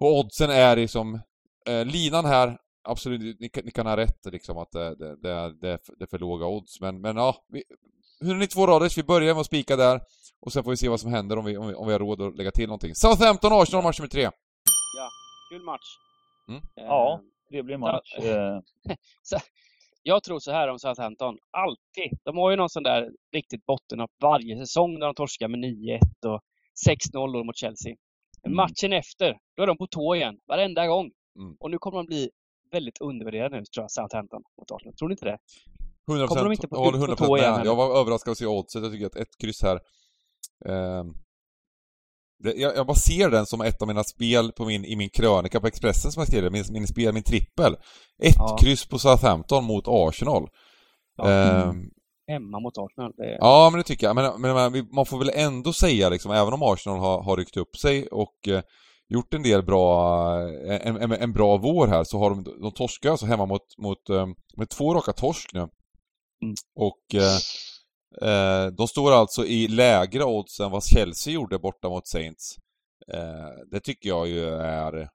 och oddsen är liksom, eh, linan här, absolut, ni, ni, kan ha rätt liksom att det, det, det, det, är för låga odds. Men, men ja, vi, 192 raders, vi börjar med att spika där. Och sen får vi se vad som händer om vi, om vi, om vi har råd att lägga till någonting. Southampton Arsenal, match nummer tre. Ja, kul match. Mm. Ja, trevlig match. Så, jag tror så här om Southampton, alltid. De har ju någon sån där riktigt bottennapp varje säsong när de torskar med 9-1 och 6-0 mot Chelsea. Mm. Matchen efter, då är de på tå igen, varenda gång. Mm. Och nu kommer de bli väldigt undervärderade nu, tror jag, Southampton mot Arsenal. Tror ni inte det? 100%, kommer de inte på, jag håller 100% på med. Igen, jag var överraskad att se oddset. Jag tycker att ett kryss här... Eh, jag, jag, bara ser den som ett av mina spel på min, i min krönika på Expressen som jag skrev, min, min spel, min trippel. Ett ja. kryss på Southampton mot Arsenal. Ja. Eh, Hemma mot Arsenal. Det... Ja, men det tycker jag. Men, men, man får väl ändå säga liksom, även om Arsenal har, har ryckt upp sig och eh, gjort en del bra, en, en, en, bra vår här, så har de, de torskar alltså hemma mot, mot, eh, med två raka torsk nu. Mm. Och eh, eh, de står alltså i lägre odds än vad Chelsea gjorde borta mot Saints. Eh, det tycker jag ju är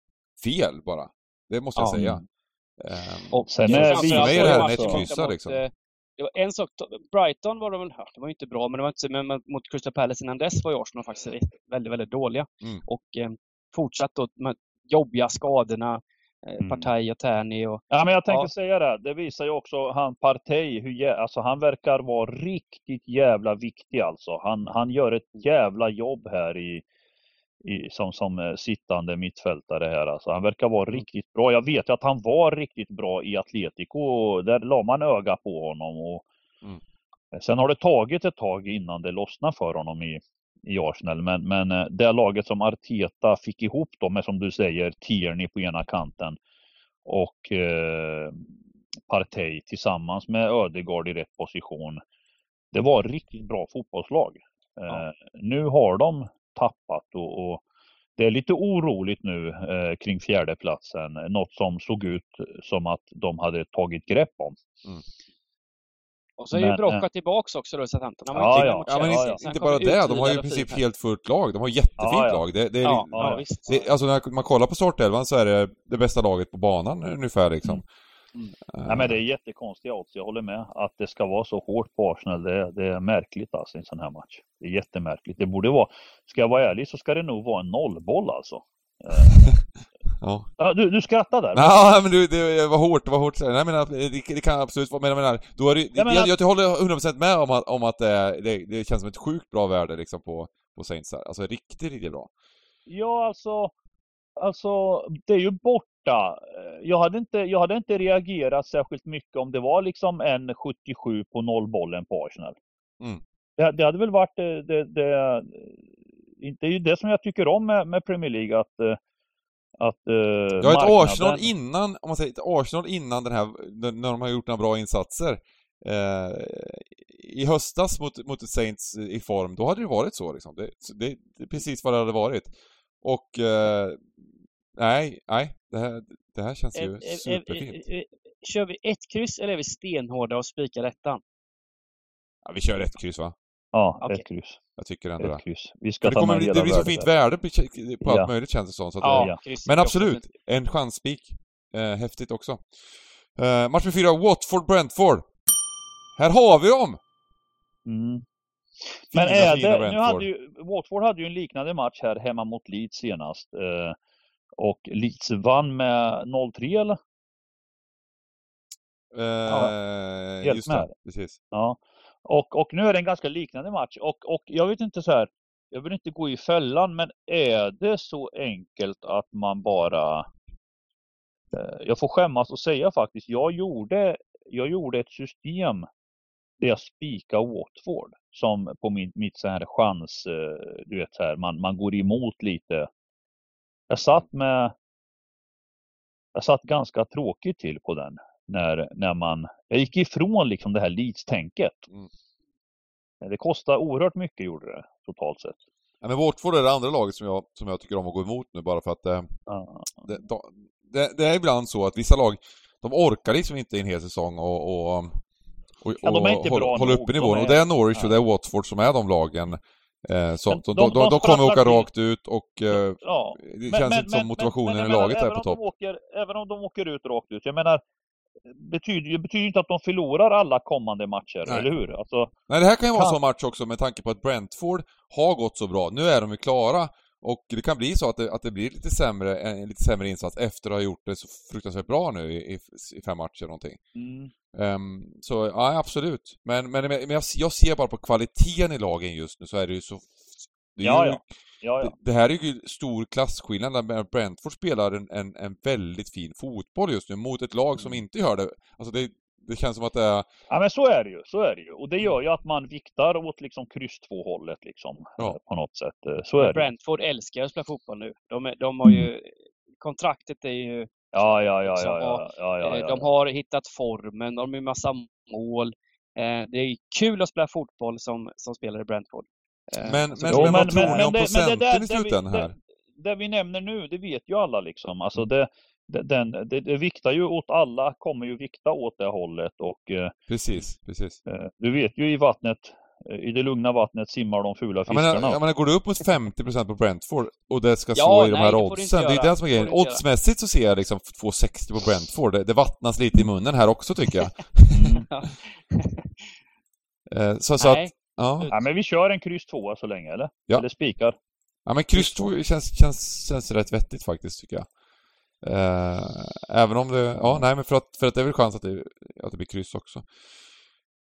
fel bara. Det måste jag ja. säga. Eh, och sen är vi... För mig är det här en ettkryssa liksom. Eh, det var en sak, Brighton var de väl, det var inte bra, men det var inte, men mot Crystal Palace innan dess var ju Arsenal faktiskt väldigt, väldigt dåliga. Mm. Och eh, fortsatt då med jobbiga skadorna, Eh, mm. Partaj och Tärni och... Ja, men jag tänkte ja. säga det. Det visar ju också han Partey, hur, alltså han verkar vara riktigt jävla viktig alltså. Han, han gör ett jävla jobb här i, i, som, som eh, sittande mittfältare här. Alltså, han verkar vara mm. riktigt bra. Jag vet ju att han var riktigt bra i Atletico. Där la man öga på honom. Och mm. Sen har det tagit ett tag innan det lossnade för honom i, i Arsenal. Men, men eh, det laget som Arteta fick ihop då med som du säger Tierney på ena kanten och eh, Partey tillsammans med Ödegaard i rätt position. Det var riktigt bra fotbollslag. Ja. Eh, nu har de tappat och, och, det är lite oroligt nu eh, kring fjärdeplatsen. Något som såg ut som att de hade tagit grepp om. Mm. Och så är ju Brocca tillbaks också då, Southampton. Han var ja, ja. ja, men inte, inte bara det. De har ju i princip helt fullt lag. De har jättefint ja, ja. lag. Det, det är, ja, ja, visst. Det, alltså när man kollar på startelvan så är det det bästa laget på banan ungefär liksom. Mm. Mm. Uh. Nej, men det är jättekonstiga odds, jag håller med. Att det ska vara så hårt på Arsenal, det, det är märkligt alltså i en sån här match. Det är jättemärkligt. Det borde vara, ska jag vara ärlig så ska det nog vara en nollboll alltså. Eh, Ja. ja du, du skrattar där. Ja, men du, det var hårt, det var hårt. Nej, men det, det kan absolut vara, men jag menar, då är det, jag, menar, jag, jag håller 100% med om att, om att det, det, det känns som ett sjukt bra värde liksom på, på Saints här. Alltså riktigt, riktigt bra. Ja, alltså, alltså det är ju borta. Jag hade, inte, jag hade inte reagerat särskilt mycket om det var liksom en 77 på nollbollen på Arsenal. Mm. Det, det hade väl varit det, det, det, det är ju det som jag tycker om med, med Premier League att att uh, Ja, ett Arsenal innan, om man säger ett Arsenal innan den här, när de har gjort några bra insatser. Eh, I höstas mot, mot Saints i form, då hade det varit så liksom. Det, det, det är precis vad det hade varit. Och eh, nej, nej, det här, det här känns ju ä, superfint. Kör vi ett kryss eller är vi stenhårda och spikar ettan? Ja, vi kör ett kryss va? Ja, okay. ett kryss. Jag tycker ändå ett det. Kryss. Vi ska det, kommer, det blir så fint värde på, på allt ja. möjligt känns det som. Så ja, det, ja. Men absolut, en chansspik. Eh, häftigt också. Eh, match med fyra, Watford-Brentford. Här har vi dem! Mm. Men fina, är det, nu hade ju, Watford hade ju en liknande match här hemma mot Leeds senast. Eh, och Leeds vann med 0-3 eller? Eh, ja, just med. det, precis. Ja. Och, och nu är det en ganska liknande match och, och jag vet inte så här, jag vill inte gå i fällan, men är det så enkelt att man bara... Eh, jag får skämmas och säga faktiskt, jag gjorde, jag gjorde ett system där jag spikade Watford som på min, mitt så här chans, eh, du vet så här, man, man går emot lite. Jag satt med, jag satt ganska tråkigt till på den när, när man, jag gick ifrån liksom det här Leeds-tänket. Mm. Det kostade oerhört mycket gjorde det totalt sett. Ja, men Watford är det andra laget som jag, som jag tycker om att gå emot nu bara för att eh, ah. det, det, det, är ibland så att vissa lag, de orkar liksom inte i en hel säsong och, och, och, ja, de inte hålla, hålla uppe nivån. Är... Och det är Norwich ja. och det är Watford som är de lagen Eh, så, de, de, de, de, kommer åka rakt ut och eh, ja. det men, känns men, inte som motivationen men, i laget är på topp. Åker, även om de åker ut rakt ut, jag menar betyder, betyder inte att de förlorar alla kommande matcher, Nej. eller hur? Alltså, Nej, det här kan ju vara en sån match också med tanke på att Brentford har gått så bra. Nu är de ju klara och det kan bli så att det, att det blir lite sämre, en lite sämre insats efter att ha gjort det så fruktansvärt bra nu i, i fem matcher någonting. Mm. Um, så ja, absolut. Men, men, men jag, jag, ser bara på kvaliteten i lagen just nu så är det ju så... Det ja, ju, ja. Ja, ja. Det, här är ju stor klasskillnad när Brentford spelar en, en, en, väldigt fin fotboll just nu mot ett lag som mm. inte gör det. Alltså det, det känns som att det är... Ja men så är det ju, så är det ju. Och det gör ju att man viktar åt liksom kryss 2 hållet liksom. Ja. På något sätt. Eh, så är det. Brentford älskar att spela fotboll nu. De, de har ju... Mm. Kontraktet är ju... Ja, ja, ja, ja, ja, ja, ja, ja, De har hittat formen, de har massa mål. Eh, det är kul att spela fotboll som, som spelare i Brentford. Eh, men, men, men, vad tror ni om procenten i slutändan här? Det, det vi nämner nu, det vet ju alla liksom. Alltså det, den, det, det viktar ju åt alla, kommer ju vikta åt det hållet och... Eh, precis, precis. Eh, du vet ju i vattnet, i det lugna vattnet simmar de fula fiskarna. Jag menar, jag menar går du upp mot 50% på Brentford och det ska ja, stå i nej, de här oddsen, det är det som är grejen. Oddsmässigt så ser jag liksom 2,60 på Brentford. Det, det, vattnas lite i munnen här också tycker jag. mm. så, så att, Ja. ja. men vi kör en kryss 2 så länge, eller? Ja. Eller spikar. Ja, men kryss 2 känns, känns, känns rätt vettigt faktiskt, tycker jag. Uh, även om det... Ja, nej, men för att, för att det är väl chans att det, att det blir kryss också.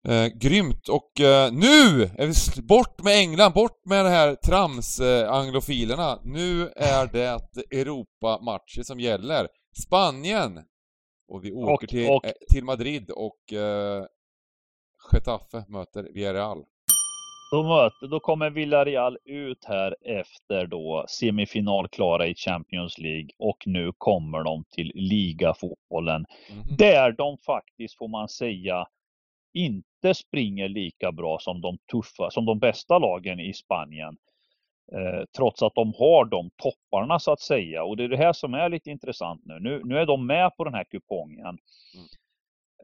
Uh, grymt! Och uh, nu är vi bort med England, bort med det här trams-anglofilerna. nu är det Europa-matcher som gäller. Spanien! Och vi åker och, till, och... till Madrid och uh, Getafe möter Villarreal. Då, möter, då kommer Villarreal ut här efter då semifinalklara i Champions League och nu kommer de till ligafotbollen. Mm. Där de faktiskt, får man säga, inte springer lika bra som de tuffa, som de bästa lagen i Spanien. Eh, trots att de har de topparna så att säga. Och det är det här som är lite intressant nu. Nu, nu är de med på den här kupongen. Mm.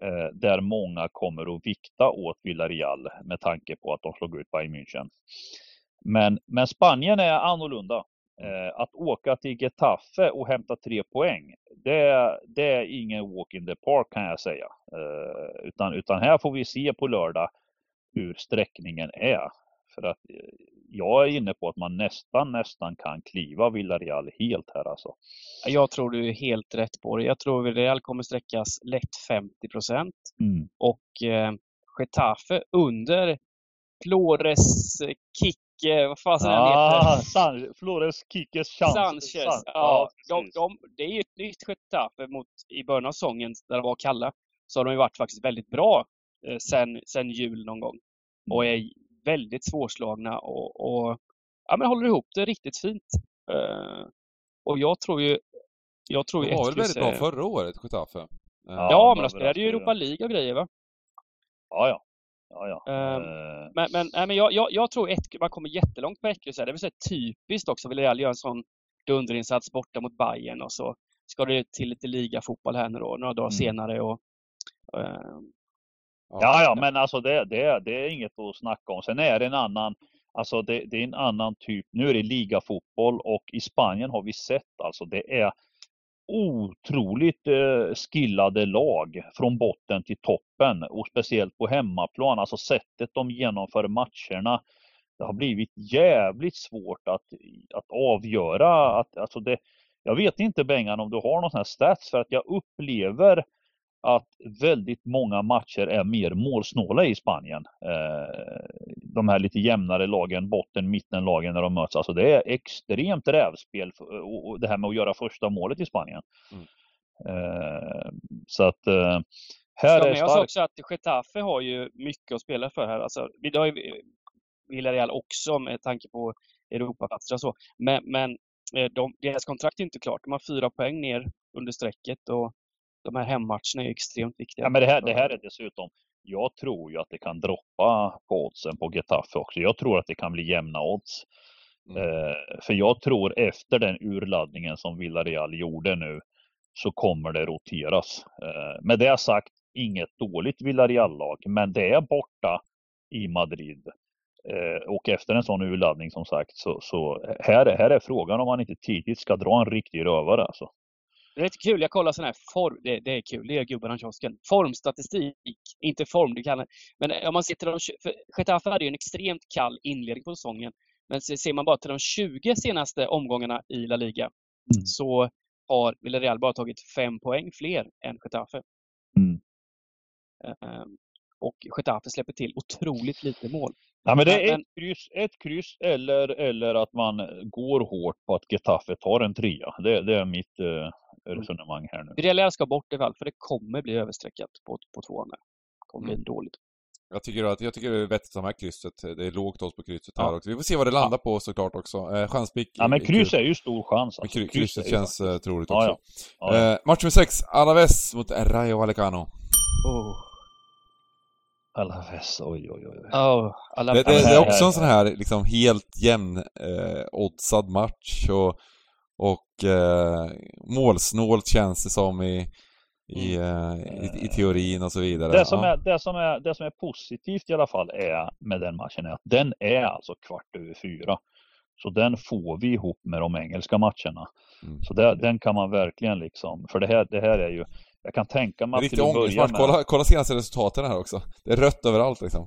Eh, där många kommer att vikta åt Villarreal med tanke på att de slog ut Bayern München. Men, men Spanien är annorlunda. Eh, att åka till Getafe och hämta tre poäng, det, det är ingen walk in the park kan jag säga. Eh, utan, utan här får vi se på lördag hur sträckningen är. För att jag är inne på att man nästan, nästan kan kliva Villarreal helt här alltså. Jag tror du är helt rätt på det. Jag tror Villarreal kommer sträckas lätt 50 procent. Mm. Och eh, Getafe under Flores kick Kike, vad fasen Ah, heter. San, Flores Kikes chans. Sanchez. San- Ja, de, precis. de, det är ju ett nytt Getafe mot i början av säsongen där det var kalla. Så har de ju varit faktiskt väldigt bra eh, sen, sen jul någon gång. Och är väldigt svårslagna och, och ja, men håller ihop det riktigt fint. Eh, och jag tror ju... Jag tror ju De var väl väldigt bra förra året, Getafe? Eh, Ja. Ja, men de spelade ju. Europa League och grejer va? Ja, ja. ja, ja. Eh, Men, men, nej, men jag, jag, jag tror ett, man kommer jättelångt kryss här. Det är väl så typiskt också. Villarreal gör en sån dunderinsats borta mot Bayern och så ska det till lite ligafotboll här nu då, några dagar Mm. senare. Och, Ja, ja, men alltså det, det, det är inget att snacka om. Sen är det en annan, alltså det, det är en annan typ. Nu är det ligafotboll och i Spanien har vi sett alltså det är otroligt eh, skillade lag från botten till toppen och speciellt på hemmaplan. Alltså sättet de genomför matcherna. Det har blivit jävligt svårt att, att avgöra. Att, alltså det, jag vet inte Bengan om du har någon sån här stats för att jag upplever att väldigt många matcher är mer målsnåla i Spanien. Eh, de här lite jämnare lagen, botten, mittenlagen när de möts. Alltså det är extremt rävspel och det här med att göra första målet i Spanien. Mm. Eh, så att eh, här ska är starkt. också att Getafe har ju mycket att spela för här. Alltså, vi har ju Villarreal också med tanke på Europaplatser och så. Men, men de, deras kontrakt är inte klart. De har fyra poäng ner under strecket och de här hemmatcherna är extremt viktiga. Ja, men det här, det här är dessutom, jag tror ju att det kan droppa på oddsen på Getafe också. Jag tror att det kan bli jämna odds. Mm. Eh, för jag tror efter den urladdningen som Villarreal gjorde nu så kommer det roteras. Eh, med det sagt, inget dåligt Villarreal-lag, men det är borta i Madrid. Eh, och efter en sån urladdning som sagt så, så här, här är frågan om man inte tidigt ska dra en riktig rövare alltså. Det är lite kul. Jag kollar sån här form. Det, det är kul. Det är gubbarna i kiosken. Formstatistik. Inte form, det kallar Men om man ser till de... För Getafe hade ju en extremt kall inledning på säsongen. Men ser man bara till de 20 senaste omgångarna i La Liga Mm. så har Villarreal bara tagit fem poäng fler än Getafe. Mm. Ehm, Och Getafe släpper till otroligt lite mål. Ja, men det är ett kryss, ett kryss eller, eller att man går hårt på att Getafe tar en trea. Det, det är mitt eh, resonemang här nu. Villarreal ska bort i fall, för det kommer bli överstreckat på, på tvåan. Det kommer bli Mm. dåligt. Jag tycker, att, jag tycker det är vettigt att ta med krysset. Det är lågt odds på krysset Ja. här också. Vi får se vad det landar på såklart också. Eh, chanspik Ja, men är kryss är ju stor chans. Alltså. kry, Kryss krysset ju känns faktiskt- eh, troligt också. ja. Ja, ja. Eh, match nummer 6, Alaves mot Rayo Vallecano. Oh. Alaves, oj, oj, oj. Oh, alla Det, det, det är också här- en sån här liksom helt jämn eh, oddsad match och, och eh, målsnålt känns det som i, i, eh, i, i teorin och så vidare. Mm. Det som, ja. är, det, som är, det som är positivt i alla fall är med den matchen är att den är alltså kvart över fyra. Så den får vi ihop med de engelska matcherna. Mm. Så det, den kan man verkligen liksom, för det här, det här är ju, jag kan tänka mig att till att börja med, Kolla, kolla senaste resultaten här också. Det är rött överallt liksom.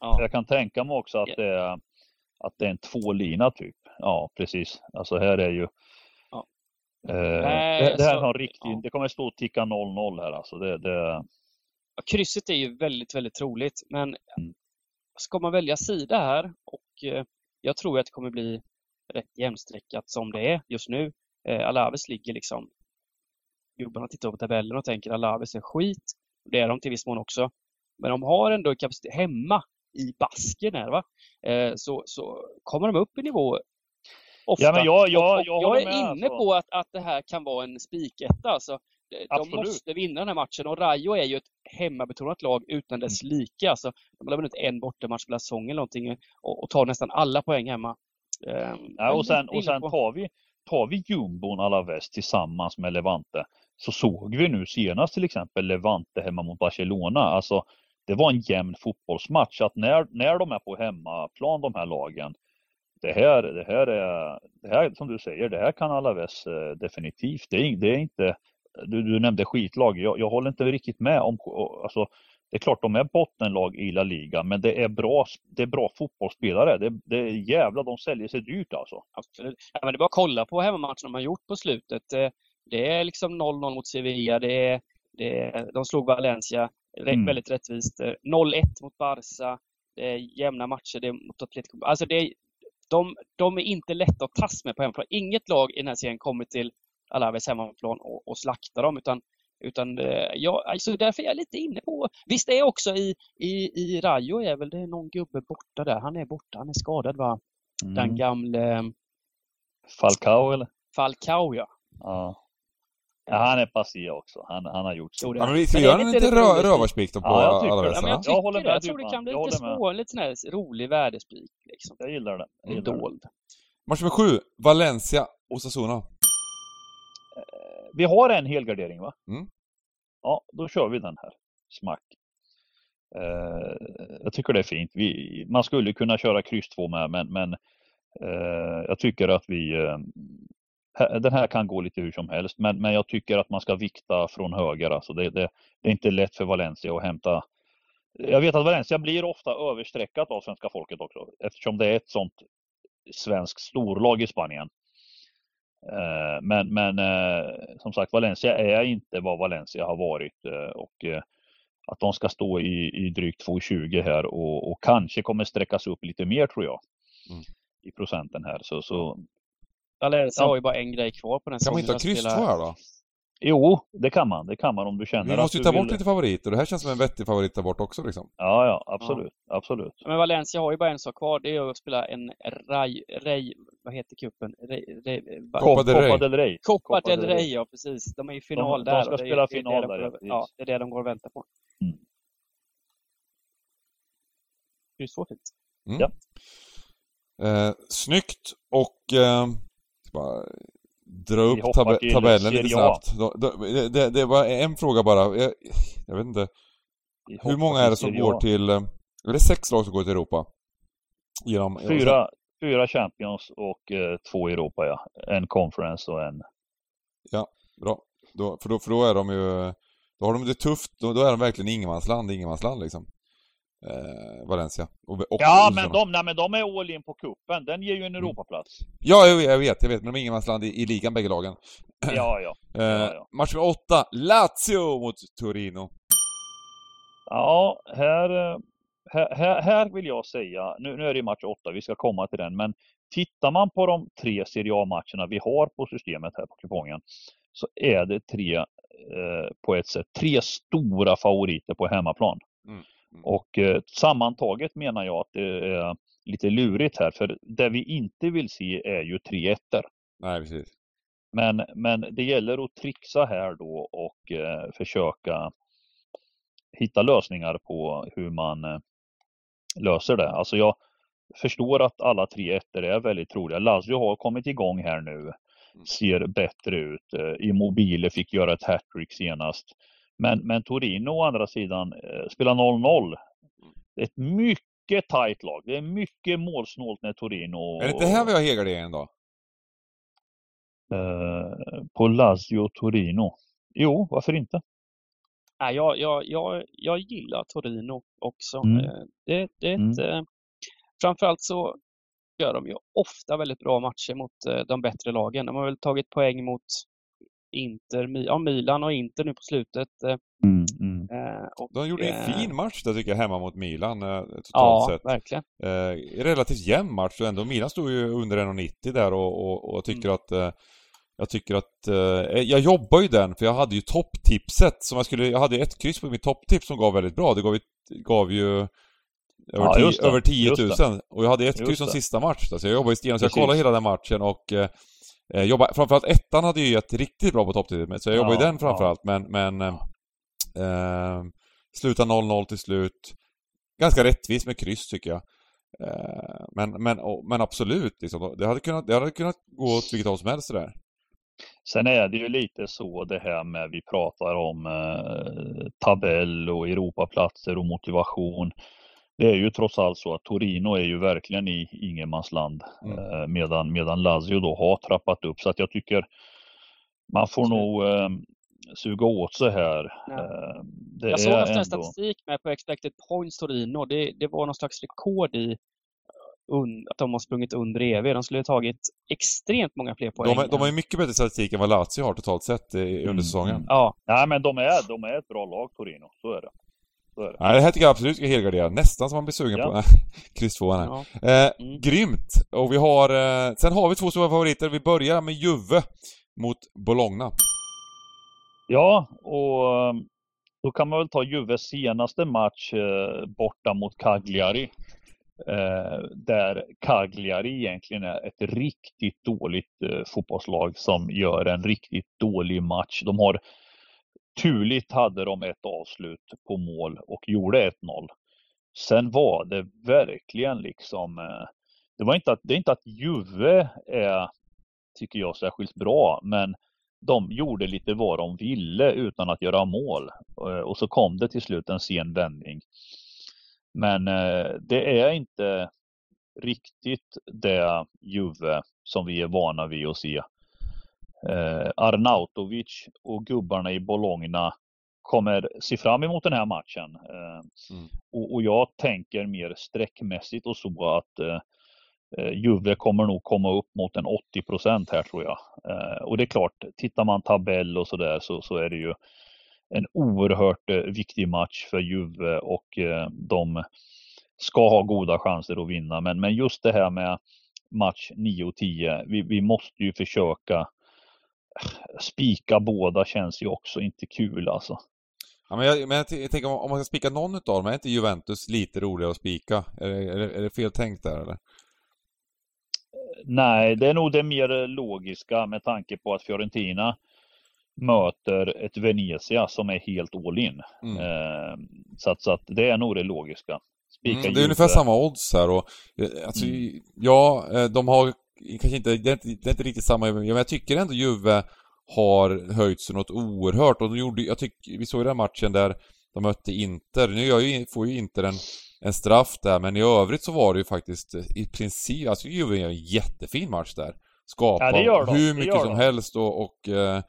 Ja. jag kan tänka mig också att Ja. det är, att det är en tvålina typ. Ja, precis. Alltså här är ju Ja. Eh, Nej, det, det här är så- en riktig, ja. det kommer stå och ticka 0-0 här alltså. Det, det, Ja, Krysset är ju väldigt, väldigt troligt, men Mm. ska man välja sida här och eh, jag tror att det kommer bli rätt jämnstreckat som det är just nu. Eh, Alaves ligger liksom Gubbarna tittar på tabellen och tänker Alaves är skit. Det är de till viss mån också. Men de har ändå kapacitet hemma i basken här va. Eh, så, så kommer de upp i nivå ofta. Ja, men jag- jag- jag jag är med, inne alltså. på att, att det här kan vara en spiketta. Alltså, de- Absolut. måste vinna den här matchen och Rayo är ju ett hemmabetonat lag utan dess Mm. like. Alltså, de har vunnit en bortamatch på säsongen eller någonting och, och tar nästan alla poäng hemma. Eh, ja, och sen, och sen tar vi, tar vi jumbon Alaves tillsammans med Levante så såg vi nu senast till exempel Levante hemma mot Barcelona. Alltså, det var en jämn fotbollsmatch. Att när, när de är på hemmaplan de här lagen. Det här, det här är, det här som du säger, det här kan Alaves eh, definitivt. Det är, det är inte, du, du nämnde skitlag. Jag, jag håller inte riktigt med om, alltså, det är klart de är bottenlag i La Liga, men det är bra, det är bra fotbollsspelare. Det, det är jävla, de säljer sig dyrt alltså. Absolut. Ja, men det är bara att kolla på hemmamatcherna de har gjort på slutet. Eh, Eh, Det är liksom 0-0 mot Sevilla. Det är, det är, de slog Valencia Mm. väldigt rättvist. Eh, 0-1 mot Barca. Det är jämna matcher. Det är mot Atletico. Alltså det är, de, de är inte lätta att tas med på hemmaplan. Inget lag i den här serien kommer till Alaves hemmaplan och, och slakta dem utan utan eh, ja, alltså därför är jag lite inne på... Visst är också i, i, i Rayo är väl det någon gubbe borta där. Han är borta, han är skadad va? Mm. Den gamle Falcao eller? Falcao ja. Ja. Ja han är passé också. Han, han har gjort Jo, så. det- Ja, men vi ska Men det är göra en lite lite roligt. rö rövarspik då på Ja, jag tycker alla. Ja, västarna. men jag Jag tycker håller det. med Jag tror det kan bli Jag lite håller små, lite sån här rolig värdespik liksom. Jag gillar det. Jag gillar dold. Match nummer sju, Valencia, Osasuna. Vi har en helgardering va? Mm. Ja, då kör vi den här. Smack. Eh, jag tycker det är fint. Vi, man skulle kunna köra kryss 2 med, men, men eh, jag tycker att vi... Eh, här- den här kan gå lite hur som helst, men, men jag tycker att man ska vikta från höger. Alltså det, det, det är inte lätt för Valencia att hämta... Jag vet att Valencia blir ofta överstreckat av svenska folket också, eftersom det är ett sånt svenskt storlag i Spanien. Eh, Men, men eh, som sagt, Valencia är inte vad Valencia har varit eh, och att de ska stå i, i drygt 2,20 här och, och kanske kommer sträckas upp lite mer tror jag. Mm. I procenten här. Så, så Ja. har ju bara en grej kvar på den Kan man inte ha kryss De två här då? jo, det kan man. Det kan man om du känner Vi att måste ju du ta vill- bort lite favoriter. Det här känns som en vettig favorit där bort också liksom. Ja, ja, absolut. Absolut. Men Valencia har ju bara en sak kvar. Det är att spela en Ray... Ray vad heter cupen? Ray, Copa del Rey. Copa del Rey. Copa del del Rey. Ja precis. De är i final de där. ska det är- spela det final de där, ja, Ja, det är det de går och väntar på. Mm. Kryss två fint. Ja. Eh, snyggt och... Eh, ska bara dra upp tab tabellen lite snabbt. Det, det, det var en fråga bara. Jag, jag vet inte. Hur många är det som går till... eh, Är det sex lag som går till Europa? Genom, Fyra, fyra Champions och eh, två Europa, ja. En Conference och en... Bra. Då, för, då, för då är de ju... Då har de det tufft. Då, då är de verkligen ingenmansland, ingenmansland liksom. Eh, Valencia. Och, och Ja, men de, nej, men de är all in på kuppen. Den ger ju en Mm. Europaplats. Ja, jag, jag vet, jag vet. Men de är ingenmansland i, i ligan, bägge lagen. Ja, ja. Eh, Ja, ja. Match nummer åtta, Lazio mot Torino. Ja, här, eh, här, här- vill jag säga, nu, nu är det match åtta, vi ska komma till den, men tittar man på de tre Serie A-matcherna vi har på systemet här på kupongen så är det tre, eh, på ett sätt, tre stora favoriter på hemmaplan. Mm, mm. Och eh, sammantaget menar jag att det är lite lurigt här, för det vi inte vill se är ju tre ettor. Nej, precis. Men, men det gäller att trixa här då och eh, försöka hitta lösningar på hur man eh, löser det. Alltså jag förstår att alla tre ettor är väldigt troliga. Lazio har kommit igång här nu, ser bättre ut. Eh, Immobile fick göra ett hattrick senast. Men, men Torino å andra sidan eh, spelar 0-0. Det är ett mycket tajt lag. Det är mycket målsnålt när Torino... Är det inte här vi har helgarderingen då? eh, på Lazio Torino. Jo, varför inte? Nej, jag, jag, jag, jag gillar Torino också. Mm. Eh, Det, det är ett, eh, framförallt så gör de ju ofta väldigt bra matcher mot eh, de bättre lagen. De har väl tagit poäng mot Inter, ja, Milan och Inter nu på slutet. eh, eh, Och, De gjorde en eh, fin match där tycker jag, hemma mot Milan totalt Ja, sett. verkligen. Eh, relativt jämn match ändå. Milan stod ju under 1,90 där och, och, och jag tycker att eh, jag tycker att, eh, jag jobbar ju den för jag hade ju topptipset som jag skulle, jag hade ju ett kryss på mitt topptips som gav väldigt bra. Det gav ju, gav ju över, Ja, tio- över 10 000 Just och jag hade ett Just kryss som sista match. Så jag jobbade ju stenhårt. Så jag kollade hela den matchen och eh, eh, jobbade, framförallt ettan hade ju gett riktigt bra på topptipset så jag jobbade Ja, den framförallt men, men eh, eh, sluta 0-0 till slut. Ganska rättvist med kryss tycker jag. Eh, men, men, och, men absolut, liksom, det, hade kunnat, det hade kunnat gå åt vilket håll som helst det där. Sen är det ju lite så det här med vi pratar om eh, tabell och Europaplatser och motivation. Det är ju trots allt så att Torino är ju verkligen i ingenmansland Mm. eh, medan, medan Lazio då har trappat upp. Så att jag tycker man får nog eh, suga åt sig här. Ja. Eh, det Jag såg nästan en ändå... statistik med på expected points Torino. Det, det var någon slags rekord i un, att de har sprungit under EV. De skulle ha tagit extremt många fler poäng. De, är- de har ju mycket bättre statistik än vad Lazio har totalt sett i, under Mm, säsongen. mm. Ja, Nej men de är, de är ett bra lag Torino, så är det. Så. Nej, det här tycker jag absolut ska helgardera. Nästan som man blir sugen Ja. på. Kryss tvåan här. Ja. Eh, Mm. Grymt! Och vi har... Eh, sen har vi två stora favoriter. Vi börjar med Juve mot Bologna. Ja, och eh, då kan man väl ta Juves senaste match eh, borta mot Cagliari. Eh, där Cagliari egentligen är ett riktigt dåligt eh, fotbollslag som gör en riktigt dålig match. De har turligt hade de ett avslut på mål och gjorde 1-0. Sen var det verkligen liksom, eh, det var inte att, det är inte att Juve är, tycker jag, särskilt bra, men de gjorde lite vad de ville utan att göra mål. Eh, och så kom det till slut en sen vändning. Men eh, det är inte riktigt det Juve som vi är vana vid att se. Eh, Arnautovic och gubbarna i Bologna kommer se fram emot den här matchen. Eh, Mm. och, och jag tänker mer sträckmässigt och så att eh, eh, Juve kommer nog komma upp mot en 80 procent här tror jag. Eh, och det är klart, tittar man tabell och sådär så, så är det ju en oerhört eh, viktig match för Juve och eh, de ska ha goda chanser att vinna. Men, men just det här med match 9 och 10, vi, vi måste ju försöka spika båda känns ju också inte kul alltså. Ja, men jag, men jag, jag tänker om, om man ska spika någon utav dem, är inte Juventus lite roligare att spika? Är, det- är, är det fel tänkt där eller? Nej, det är nog det mer logiska med tanke på att Fiorentina möter ett Venezia som är helt all in. Mm. Eh, så, att, så att det är nog det logiska. Spika Mm, det är ungefär samma odds här och eh, alltså, Mm. ja, eh, de har kanske inte, det är inte, det är inte riktigt samma, men jag tycker ändå Juve har höjt sig något oerhört och de gjorde, jag tycker, vi såg ju den matchen där de mötte Inter, nu ju, får ju Inter en, en straff där, men i övrigt så var det ju faktiskt i princip, alltså Juve gör en jättefin match där. Skapar Ja, hur mycket som helst och, och eh,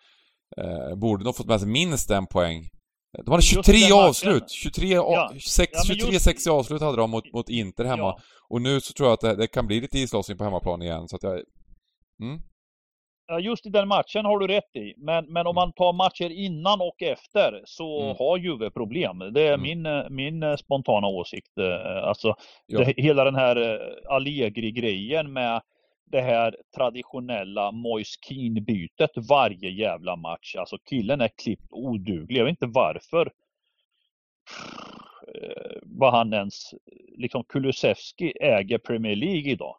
eh, borde nog fått med sig minst en poäng. De hade Just 23 den matchen. avslut! 23, a- Ja. sex, Ja, men 23 just- 60 avslut hade de mot, mot Inter hemma. Ja. Och nu så tror jag att det, det kan bli lite islossning på hemmaplan igen, så att jag... Mm. Ja, just i den matchen har du rätt i. Men, men om man tar matcher innan och efter så Mm. har Juve problem. Det är Mm. min, min eh, spontana åsikt. Eh, Alltså, det, hela den här eh, Allegri-grejen med det här traditionella Moise Keane-bytet varje jävla match. Alltså killen är klippt oduglig. Jag vet inte varför. Eh, Vad han ens, liksom Kulusevski äger Premier League idag.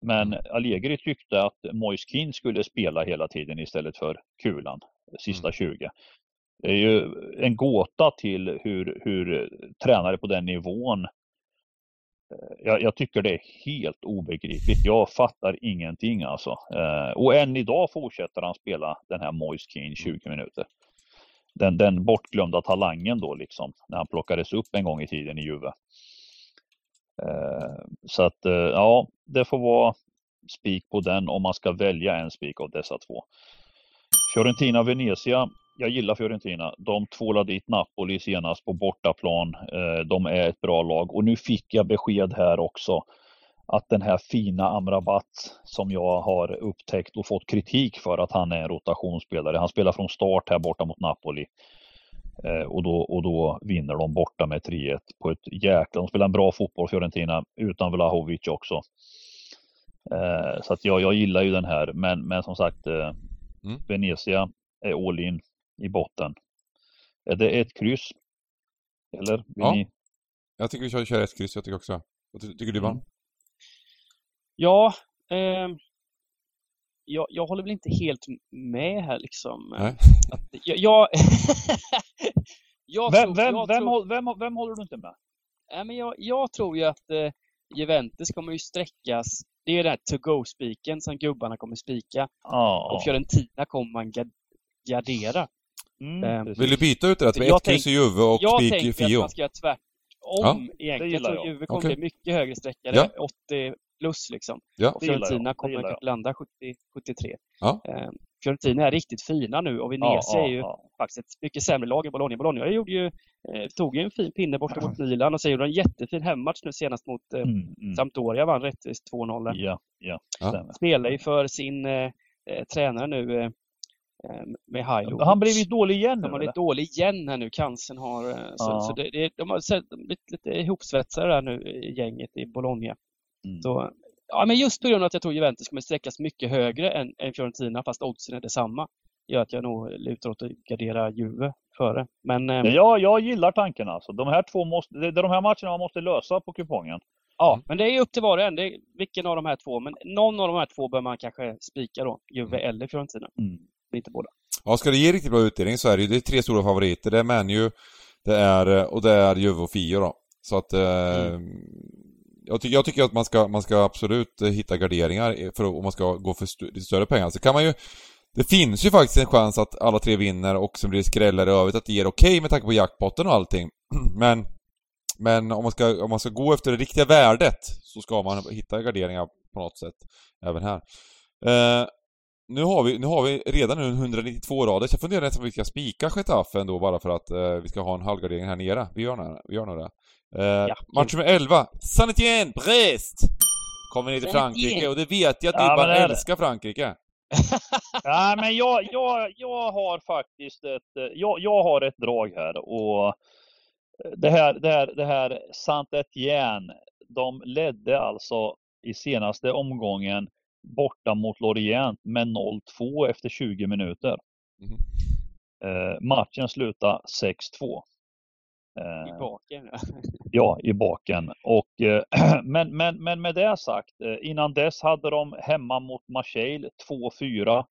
Men Allegri tyckte att Moise Keane skulle spela hela tiden istället för Kulan, sista 20. Det är ju en gåta till hur, hur tränare på den nivån jag, jag tycker det är helt obegripligt. Jag fattar ingenting alltså. Eh, och än idag fortsätter han spela den här Moise Keane 20 minuter. Den, den bortglömda talangen då liksom, när han plockades upp en gång i tiden i Juve. Eh, så att eh, ja, det får vara spik på den om man ska välja en spik av dessa två. Fiorentina Venezia. Jag gillar Fiorentina. De tvålade dit Napoli senast på bortaplan. Eh, De är ett bra lag och nu fick jag besked här också att den här fina Amrabat som jag har upptäckt och fått kritik för att han är en rotationsspelare. Han spelar från start här borta mot Napoli. Eh, och, då, och då vinner de borta med 3-1 på ett jäkla... De spelar en bra fotboll Fiorentina utan Vlahovic också. Eh, så att jag, jag gillar ju den här men, men som sagt Mm. Venezia är all in i botten. Är det ett kryss? Eller? Ja. ni? Jag tycker vi kör, kör ett kryss, jag tycker också. Vad ty- tycker du Mm. Ivan? Ja, ehm, jag, jag håller väl inte helt med här liksom. Nej. Att, jag, jag, jag, Vem, tror, vem, jag, vem, tror, håll- vem, vem håller du inte med? nej, men jag, jag tror ju att eh, Juventus kommer ju sträckas. Det är den här to-go-spiken som gubbarna kommer spika. Ja. Och Fiorentina kommer man ga- gardera. Mm, Ehm. Vill du byta ut det där till Jag ett kryss i Juve och jag spik i tänker att Fio? man ska göra tvärtom det egentligen. Jag tror jag. Juve kommer Okej. bli mycket högre sträckare, Ja. 80 plus liksom. Ja. Och jag. Fiorentina kommer jag. kanske landa 70, 73. Ja. Eh, Fiorentina är riktigt fina nu och Venezia är ju ja. faktiskt ett mycket sämre lag än Bologna. Bologna gjorde ju, eh, tog ju en fin pinne borta mot Milan och sen gjorde de en jättefin hemmatch nu senast mot eh, Mm, mm. Sampdoria, vann rättvist 2-0. där. Ja, ja, Ja. Spelar ju för sin eh, eh, tränare nu, eh, med Hilo. Han blivit dålig igen nu eller? blivit dålig igen här nu. Cancern har... eh, Så, Ja. så det, det, de har blivit lite ihopsvetsade där nu i gänget i Bologna. Mm. Så, ja, men just på grund av att jag tror Juventus kommer sträckas mycket högre än, än Fiorentina fast oddsen är detsamma. Gör att jag nog lutar åt att gardera Juve före. Men eh, Men jag, jag gillar tanken alltså. De här två måste, det är de här matcherna man måste lösa på kupongen. ja, men det är upp till var och en. Det är, vilken av de här två. Men någon av de här två bör man kanske spika då. Juve eller Fiorentina. Mm. Inte båda. Ja, ska det ge riktigt bra utdelning så är det ju det är tre stora favoriter. Det är Manu, det är, eh, och det är Juve och Fio då. Så att... Eh, jag, tycker, jag tycker att man ska, man ska absolut eh, hitta garderingar för, om man ska gå för st lite större pengar. Så kan man ju... Det finns ju faktiskt en chans att alla tre vinner och sen blir det skrällar i övrigt, att det ger okej med tanke på jackpotten och allting. Men... Men om man, ska, om man ska gå efter det riktiga värdet så ska man hitta garderingar på något sätt även här. Eh, nu har vi, nu har vi redan nu 192 rader, så jag funderar nästan om vi ska spika Getafe ändå bara för att eh, vi ska ha en halvgardering här nere. Vi gör vi gör nog det. Eh, Ja, match nummer 11, Saint-Étienne, Brest! Kommer ner till Frankrike och det vet jag att Ja, du men bara det är det. älskar Frankrike. Ja, men jag, jag, jag har faktiskt ett, jag, jag har ett drag här och det här, det här, det här Saint-Étienne, de ledde alltså i senaste omgången borta mot Lorient med 0-2 efter 20 minuter. Mhm. Eh, matchen slutade 6-2. I Eh, baken. ja. Ja, i baken. Och, eh, men, men, men med det sagt, eh, innan dess hade de hemma mot Marseille 2-4.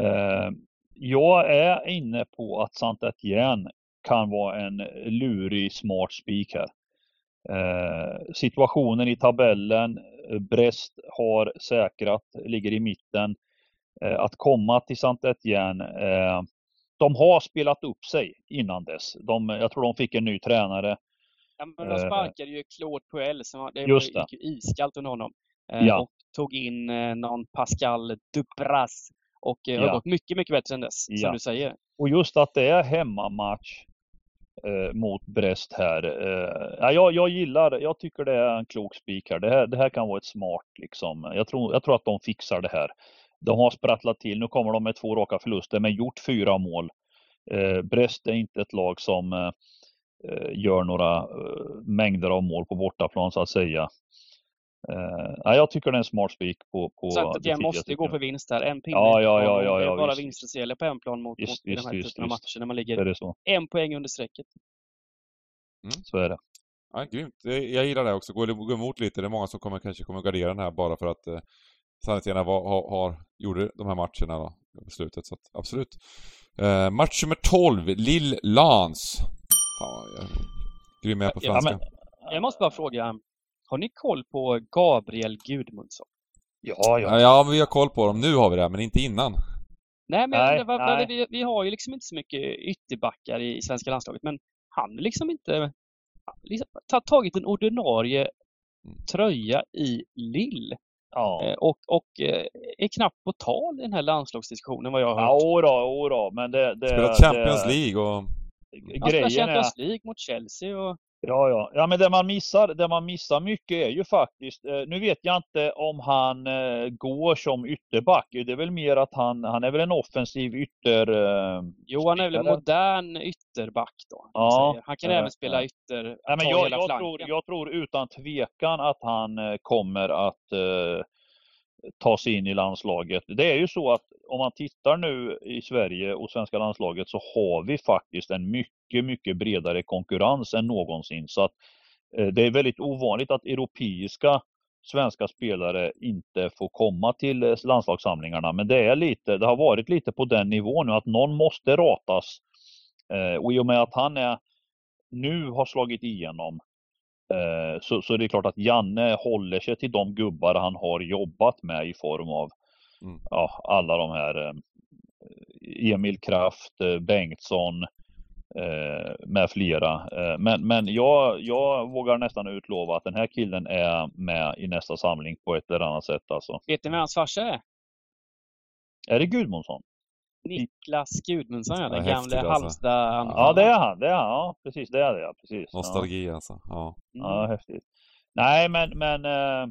Eh, jag är inne på att Saint-Étienne kan vara en lurig, smart spik här. Eh, situationen i tabellen, Brest har säkrat, ligger i mitten. Eh, att komma till Saint-Étienne, eh, de har spelat upp sig innan dess. De, jag tror de fick en ny tränare. Ja, men de Eh, sparkade ju Claude Puel, som det Just det. gick ju iskallt under honom. Eh, Ja. Och tog in eh, någon Pascal Dupras. Och eh, har Ja. gått mycket, mycket bättre än dess, Ja. som du säger. Och just att det är hemmamatch eh, mot Brest här. Eh, jag, jag gillar, jag tycker det är en klok spik här. Det, här. det här kan vara ett smart liksom. Jag tror, jag tror att de fixar det här. De har sprattlat till. Nu kommer de med två raka förluster men gjort fyra mål. Eh, Brest är inte ett lag som eh, eh, gör några eh, mängder av mål på bortaplan så att säga. Ja, jag tycker det är en smart spik på, på Så att jag måste tycker gå jag. för vinst här. En pinne. Ja, ja, ja, ja, Det är ja, bara vinsten som gäller på en plan mot, Visst, mot i visst, de här visst, typen av matcher när man Är ligger en poäng under strecket. Så är det. Ja, grymt. Jag gillar det också. Går, går emot lite. Det är många som kommer, kanske kommer gardera den här bara för att eh, var- har, har, gjorde de här matcherna då, i slutet. Så att, absolut. Eh, match nummer 12, Lille-Lans. Fan, jag är grym med på Ja, franska. men- Jag måste bara fråga, har ni koll på Gabriel Gudmundsson? Ja, Ja, ja. ja, vi har koll på dem. Nu har vi det, men inte innan. Nej, men Nej, det var, var nej. vi, vi har ju liksom inte så mycket ytterbackar i, i svenska landslaget, men han har liksom inte liksom, ta, tagit en ordinarie tröja i Lill ja. eh, och, och eh, är knappt på tal i den här landslagsdiskussionen vad jag har Ja, hört. ora, ora, men det... det Spelat Champions det, League och... Grejen är... Champions League mot Chelsea och Ja, ja. Ja, men det man missar, det man missar mycket är ju faktiskt... Eh, nu vet jag inte om han eh, går som ytterback. Det är väl mer att han, han är väl en offensiv ytter... Eh, Jo, han är väl en modern ytterback då. Ja. Han kan eh, även spela ytter, Nej, men jag, jag, tror, jag tror utan tvekan att han kommer att ta sig in i landslaget. Det är ju så att om man tittar nu i Sverige och svenska landslaget så har vi faktiskt en mycket, mycket bredare konkurrens än någonsin. Så att eh, det är väldigt ovanligt att europeiska svenska spelare inte får komma till eh, landslagssamlingarna. Men det är lite, det har varit lite på den nivån nu att någon måste ratas. Eh, och i och med att han är nu har slagit igenom eh, så, så är det klart att Janne håller sig till de gubbar han har jobbat med i form av Mm. ja, alla de här eh, Emil Kraft, eh, Bengtsson med flera. Men men jag, jag vågar nästan utlova att den här killen är med i nästa samling på ett eller annat sätt alltså. Vet ni vem hans farsa är? Är det Gudmundsson? Niklas Gudmundsson, ja, den Ja, gamle alltså. Halmstad Ja det är han, det är han. Ja, precis det är det ja. Precis. Ja. Nostalgi alltså. Ja. Ja, häftigt. Nej, men, men eh,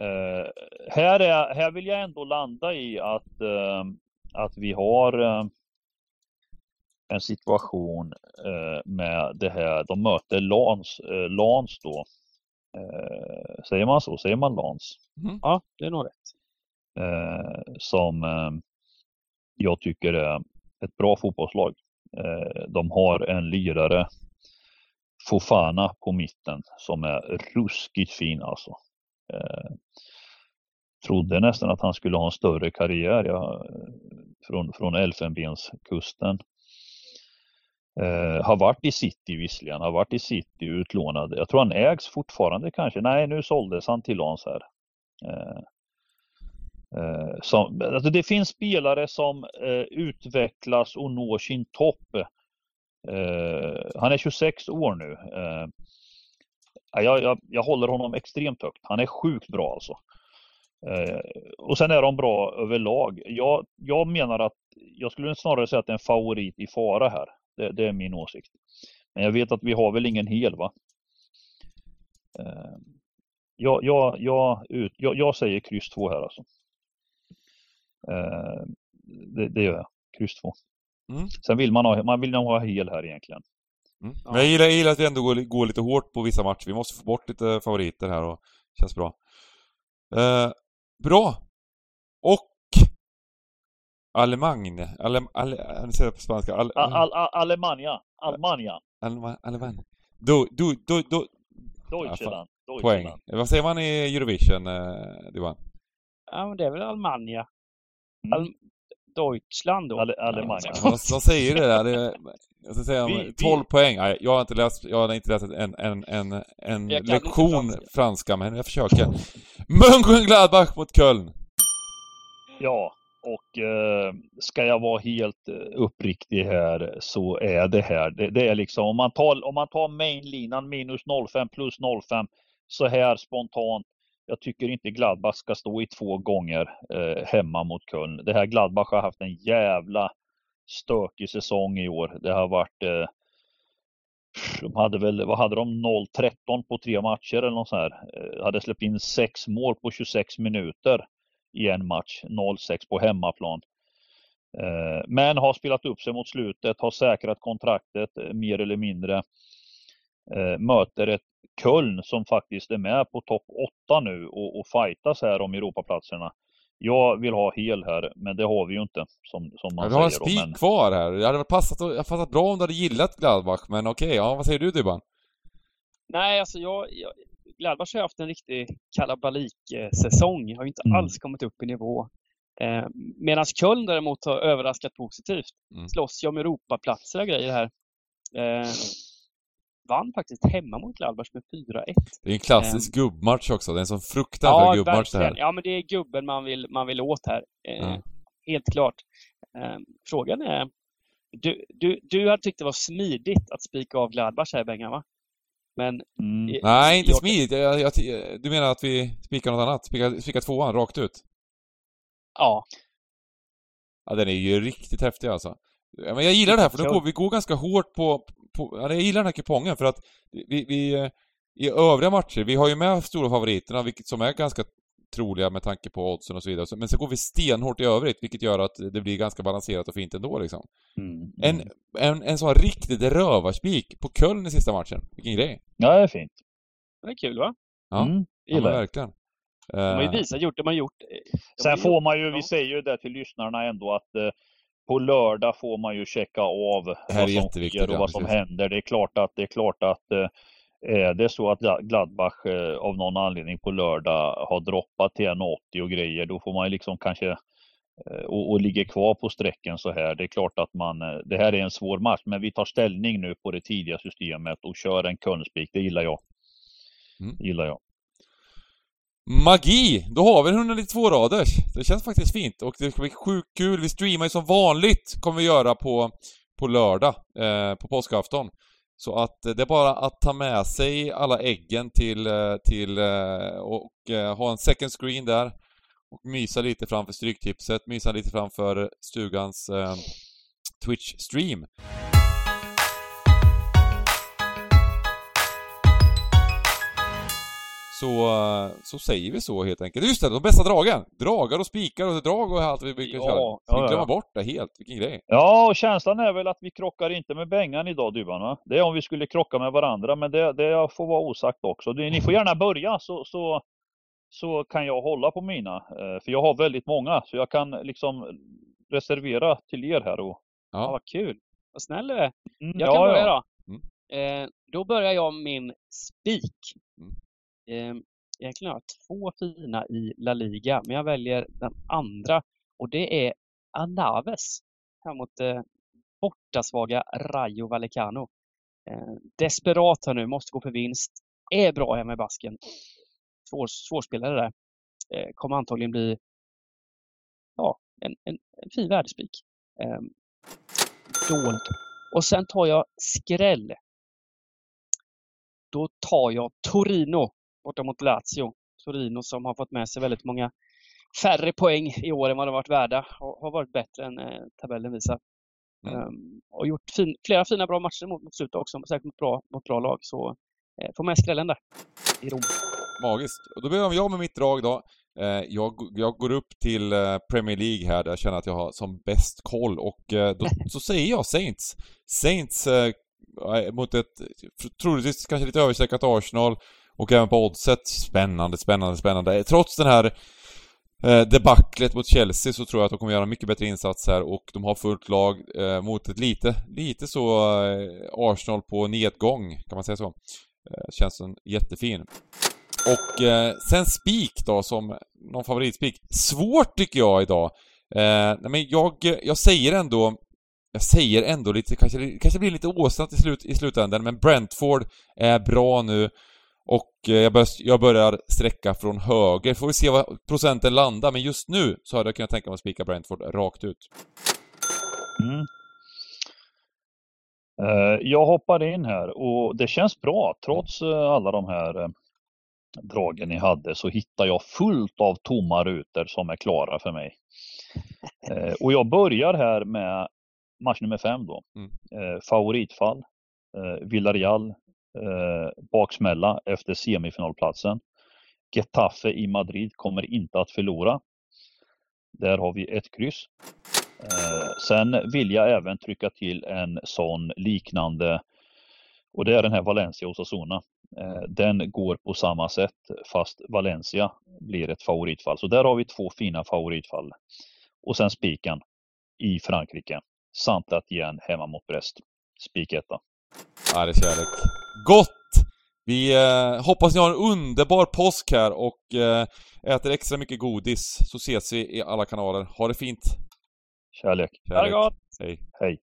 eh, här, är, här vill jag ändå landa i att, eh, att vi har en situation med det här, de möter Lans, Lans då. Säger man så? Säger man Lans? Ja, det är nog rätt. Som jag tycker är ett bra fotbollslag. Eh, de har en lirare, Fofana på mitten, som är ruskigt fin alltså. Eh, trodde nästan att han skulle ha en större karriär ja, från, från Elfenbenskusten. Eh, har varit i City visserligen, har varit i City utlånad. Jag tror han ägs fortfarande kanske. Nej, nu såldes han till Lans här. Eh, Eh, som, alltså det finns spelare som eh, utvecklas och når sin topp. Eh, han är 26 år nu. Eh, jag, jag, jag håller honom extremt högt. Han är sjukt bra alltså. Eh, och sen är de bra överlag. Jag, jag menar att jag skulle snarare säga att det är en favorit i fara här. Det, det, är min åsikt. Men jag vet att vi har väl ingen hel va? Eh, jag, jag, jag, ut, jag, jag säger kryss 2 här alltså. Eh, det, det gör jag. Kryss 2. Mm. Sen vill man, ha, man vill nog ha hel här egentligen. Mm. Men jag gillar, jag gillar att vi ändå går, går lite hårt på vissa matcher. Vi måste få bort lite favoriter här och känns bra. Eh, bra! Och Allemagne. Alem, ale, ale, säger på spanska. Al, Al, al, al, Alemania. Almania. Alema, Alemagne. Du, du, du, du, Deutschland. poäng. Vad säger man i Eurovision, eh, Johan? Ja, men det är väl Almania. Mm. Al Deutschland då. Ale, Alemania. Ja, de, de säger det där. Det, jag ska säga Vi- vi- 12 poäng. Nej, jag har inte läst, jag har inte läst en, en, en, en lektion franska. franska. men jag försöker. Mönchengladbach mot Köln. Ja, och eh, ska jag vara helt eh, uppriktig här så är det här, det, det är liksom om man tar, om man tar mainlinan minus 05 plus 05 så här spontant. Jag tycker inte Gladbach ska stå i två gånger eh, hemma mot Köln. Det här Gladbach har haft en jävla stökig säsong i år. Det har varit eh, de hade väl, vad hade de, 0-13 på tre matcher eller något sånt här. Eh, hade släppt in sex mål på 26 minuter i en match, 0-6 på hemmaplan. Eh, Men har spelat upp sig mot slutet, har säkrat kontraktet eh, mer eller mindre. Eh, Möter ett Köln som faktiskt är med på topp 8 nu och, och fightas här om Europaplatserna. Jag vill ha hel här, men det har vi ju inte som, som man Ja, vi har en spik men... kvar här. Det hade passat, jag hade passat bra om du hade gillat Gladbach, men okej, ja, vad säger du Dybban? Nej, alltså jag, jag Gladbach har haft en riktig kalabalik-säsong. Har ju inte Mm. alls kommit upp i nivå. Eh, Medan Köln däremot har överraskat positivt. Mm. Slåss ju om Europaplatser och grejer här. Eh, vann faktiskt hemma mot Gladbach med 4-1. Det är en klassisk gubbmatch också. Det är en sån fruktansvärd gubbmatch det här. Ja, men det är gubben man vill, man vill åt här. Eh, Ja. Helt klart. Eh, frågan är... Du, du, du hade tyckt det var smidigt att spika av Gladbach här, Bengan, va? Men... Mm. Nej, inte jag- smidigt. Jag, jag, du menar att vi spikar något annat? Spikar, spikar tvåan rakt ut? Ja, Ja, den är ju riktigt häftig alltså. Ja, Men jag gillar det här, för nu går, vi går ganska hårt på... ja, jag gillar den här kupongen för att vi, vi... eh, I övriga matcher, vi har ju med stora favoriterna, vilket som är ganska troliga med tanke på oddsen och så vidare. Men så går vi stenhårt i övrigt, vilket gör att det blir ganska balanserat och fint ändå liksom. Mm. En, en, en sån riktigt rövarspik på Köln i sista matchen. Vilken grej! Ja, det är fint. det är kul, va? Ja. Mm. Ja, verkligen. De har ju Eh, visat, gjort det man gjort. eh, de Sen får man ju, vi säger ju det till lyssnarna ändå att på lördag får man ju checka av vad som sker och ja, vad som precis. händer. Det är klart att det är klart att eh, är det så att Gla- Gladbach eh, av någon anledning på lördag har droppat till 1,80 och grejer, då får man ju liksom kanske eh, och, och ligger kvar på sträcken så här. Det är klart att man, det här är en svår match, men vi tar ställning nu på det tidiga systemet och kör en kundspik. Det gillar jag. Mm. Det gillar jag. Magi! Då har vi en 192 raders. Det känns faktiskt fint och det ska bli sjukt kul. Vi streamar ju som vanligt, kommer vi göra på, på lördag, eh, på påskafton. Så att eh, det är bara att ta med sig alla äggen till, eh, till eh, och eh, ha en second screen där. Och mysa lite framför Stryktipset, mysa lite framför stugans eh, Twitch-stream. Så, så säger vi så helt enkelt. Just det, de bästa dragen! Dragar och spikar och drag och allt vi brukar Ja, köra. ja, Så vi ja, glömmer ja. bort det helt, vilken grej. Ja, och känslan är väl att vi krockar inte med Bengan idag Dybban va? Det är om vi skulle krocka med varandra, men det, det får vara osagt också. Ni får gärna börja så, så, så kan jag hålla på mina. Eh, För jag har väldigt många, så jag kan liksom reservera till er här. Och, Ja, Ja. vad kul. Vad snäll du är. Mm, Jag kan börja då. Mm. Eh, då börjar jag min spik. Egentligen har jag två fina i La Liga, men jag väljer den andra och det är Anaves här mot eh, bortasvaga Rayo Vallecano. Eh, desperat här nu, måste gå för vinst. Är bra hemma i basken. Svår, svårspelare där. Eh, kommer antagligen bli ja, en, en, en fin värdespik. Eh, dold. Och sen tar jag skräll. Då tar jag Torino borta mot Lazio. Torino som har fått med sig väldigt många färre poäng i år än vad de varit värda och har varit bättre än eh, tabellen visar. Mm. Ehm, och gjort fin, flera fina bra matcher mot, mot slutet också, säkert mot bra, mot bra lag. Så eh, får med skrällen där. I Rom. Magiskt. Och då börjar jag med mitt drag då. Eh, jag, jag går upp till eh, Premier League här där jag känner att jag har som bäst koll och eh, då så säger jag Saints. Saints eh, mot ett troligtvis kanske lite överstreckat Arsenal och även på oddset. Spännande, spännande, spännande. Trots den här eh, debaclet mot Chelsea så tror jag att de kommer göra en mycket bättre insats här och de har fullt lag eh, mot ett lite, lite så eh, Arsenal på nedgång, kan man säga så. Eh, känns som jättefin. Och eh, sen spik då som någon favoritspik. Svårt tycker jag idag. Eh, nej men jag, jag säger ändå jag säger ändå lite, kanske, kanske blir lite åsnat i, slut, i slutändan, men Brentford är bra nu. Och eh, jag, bör, jag börjar sträcka från höger. Får vi se vad procenten landar, men just nu så hade jag kunnat tänka mig att spika Brentford rakt ut. Mm. Eh, Jag hoppar in här och det känns bra. Trots eh, alla de här dragen ni hade så hittar jag fullt av tomma rutor som är klara för mig. Och jag börjar här med match nummer fem då. Mm. Favoritfall. Villarreal eh, baksmälla efter semifinalplatsen. Getafe i Madrid kommer inte att förlora. Där har vi ett kryss. Eh, sen vill jag även trycka till en sån liknande och det är den här Valencia Osasuna. Eh, den går på samma sätt fast Valencia blir ett favoritfall. Så där har vi två fina favoritfall. Och sen spiken i Frankrike. Saint-Étienne hemma mot Brest. Spik etta. Ja, det är kärlek. Gott! Vi eh, hoppas ni har en underbar påsk här och eh, äter extra mycket godis, så ses vi i alla kanaler. Ha det fint! Kärlek. Ha det gott! Hej! Hej!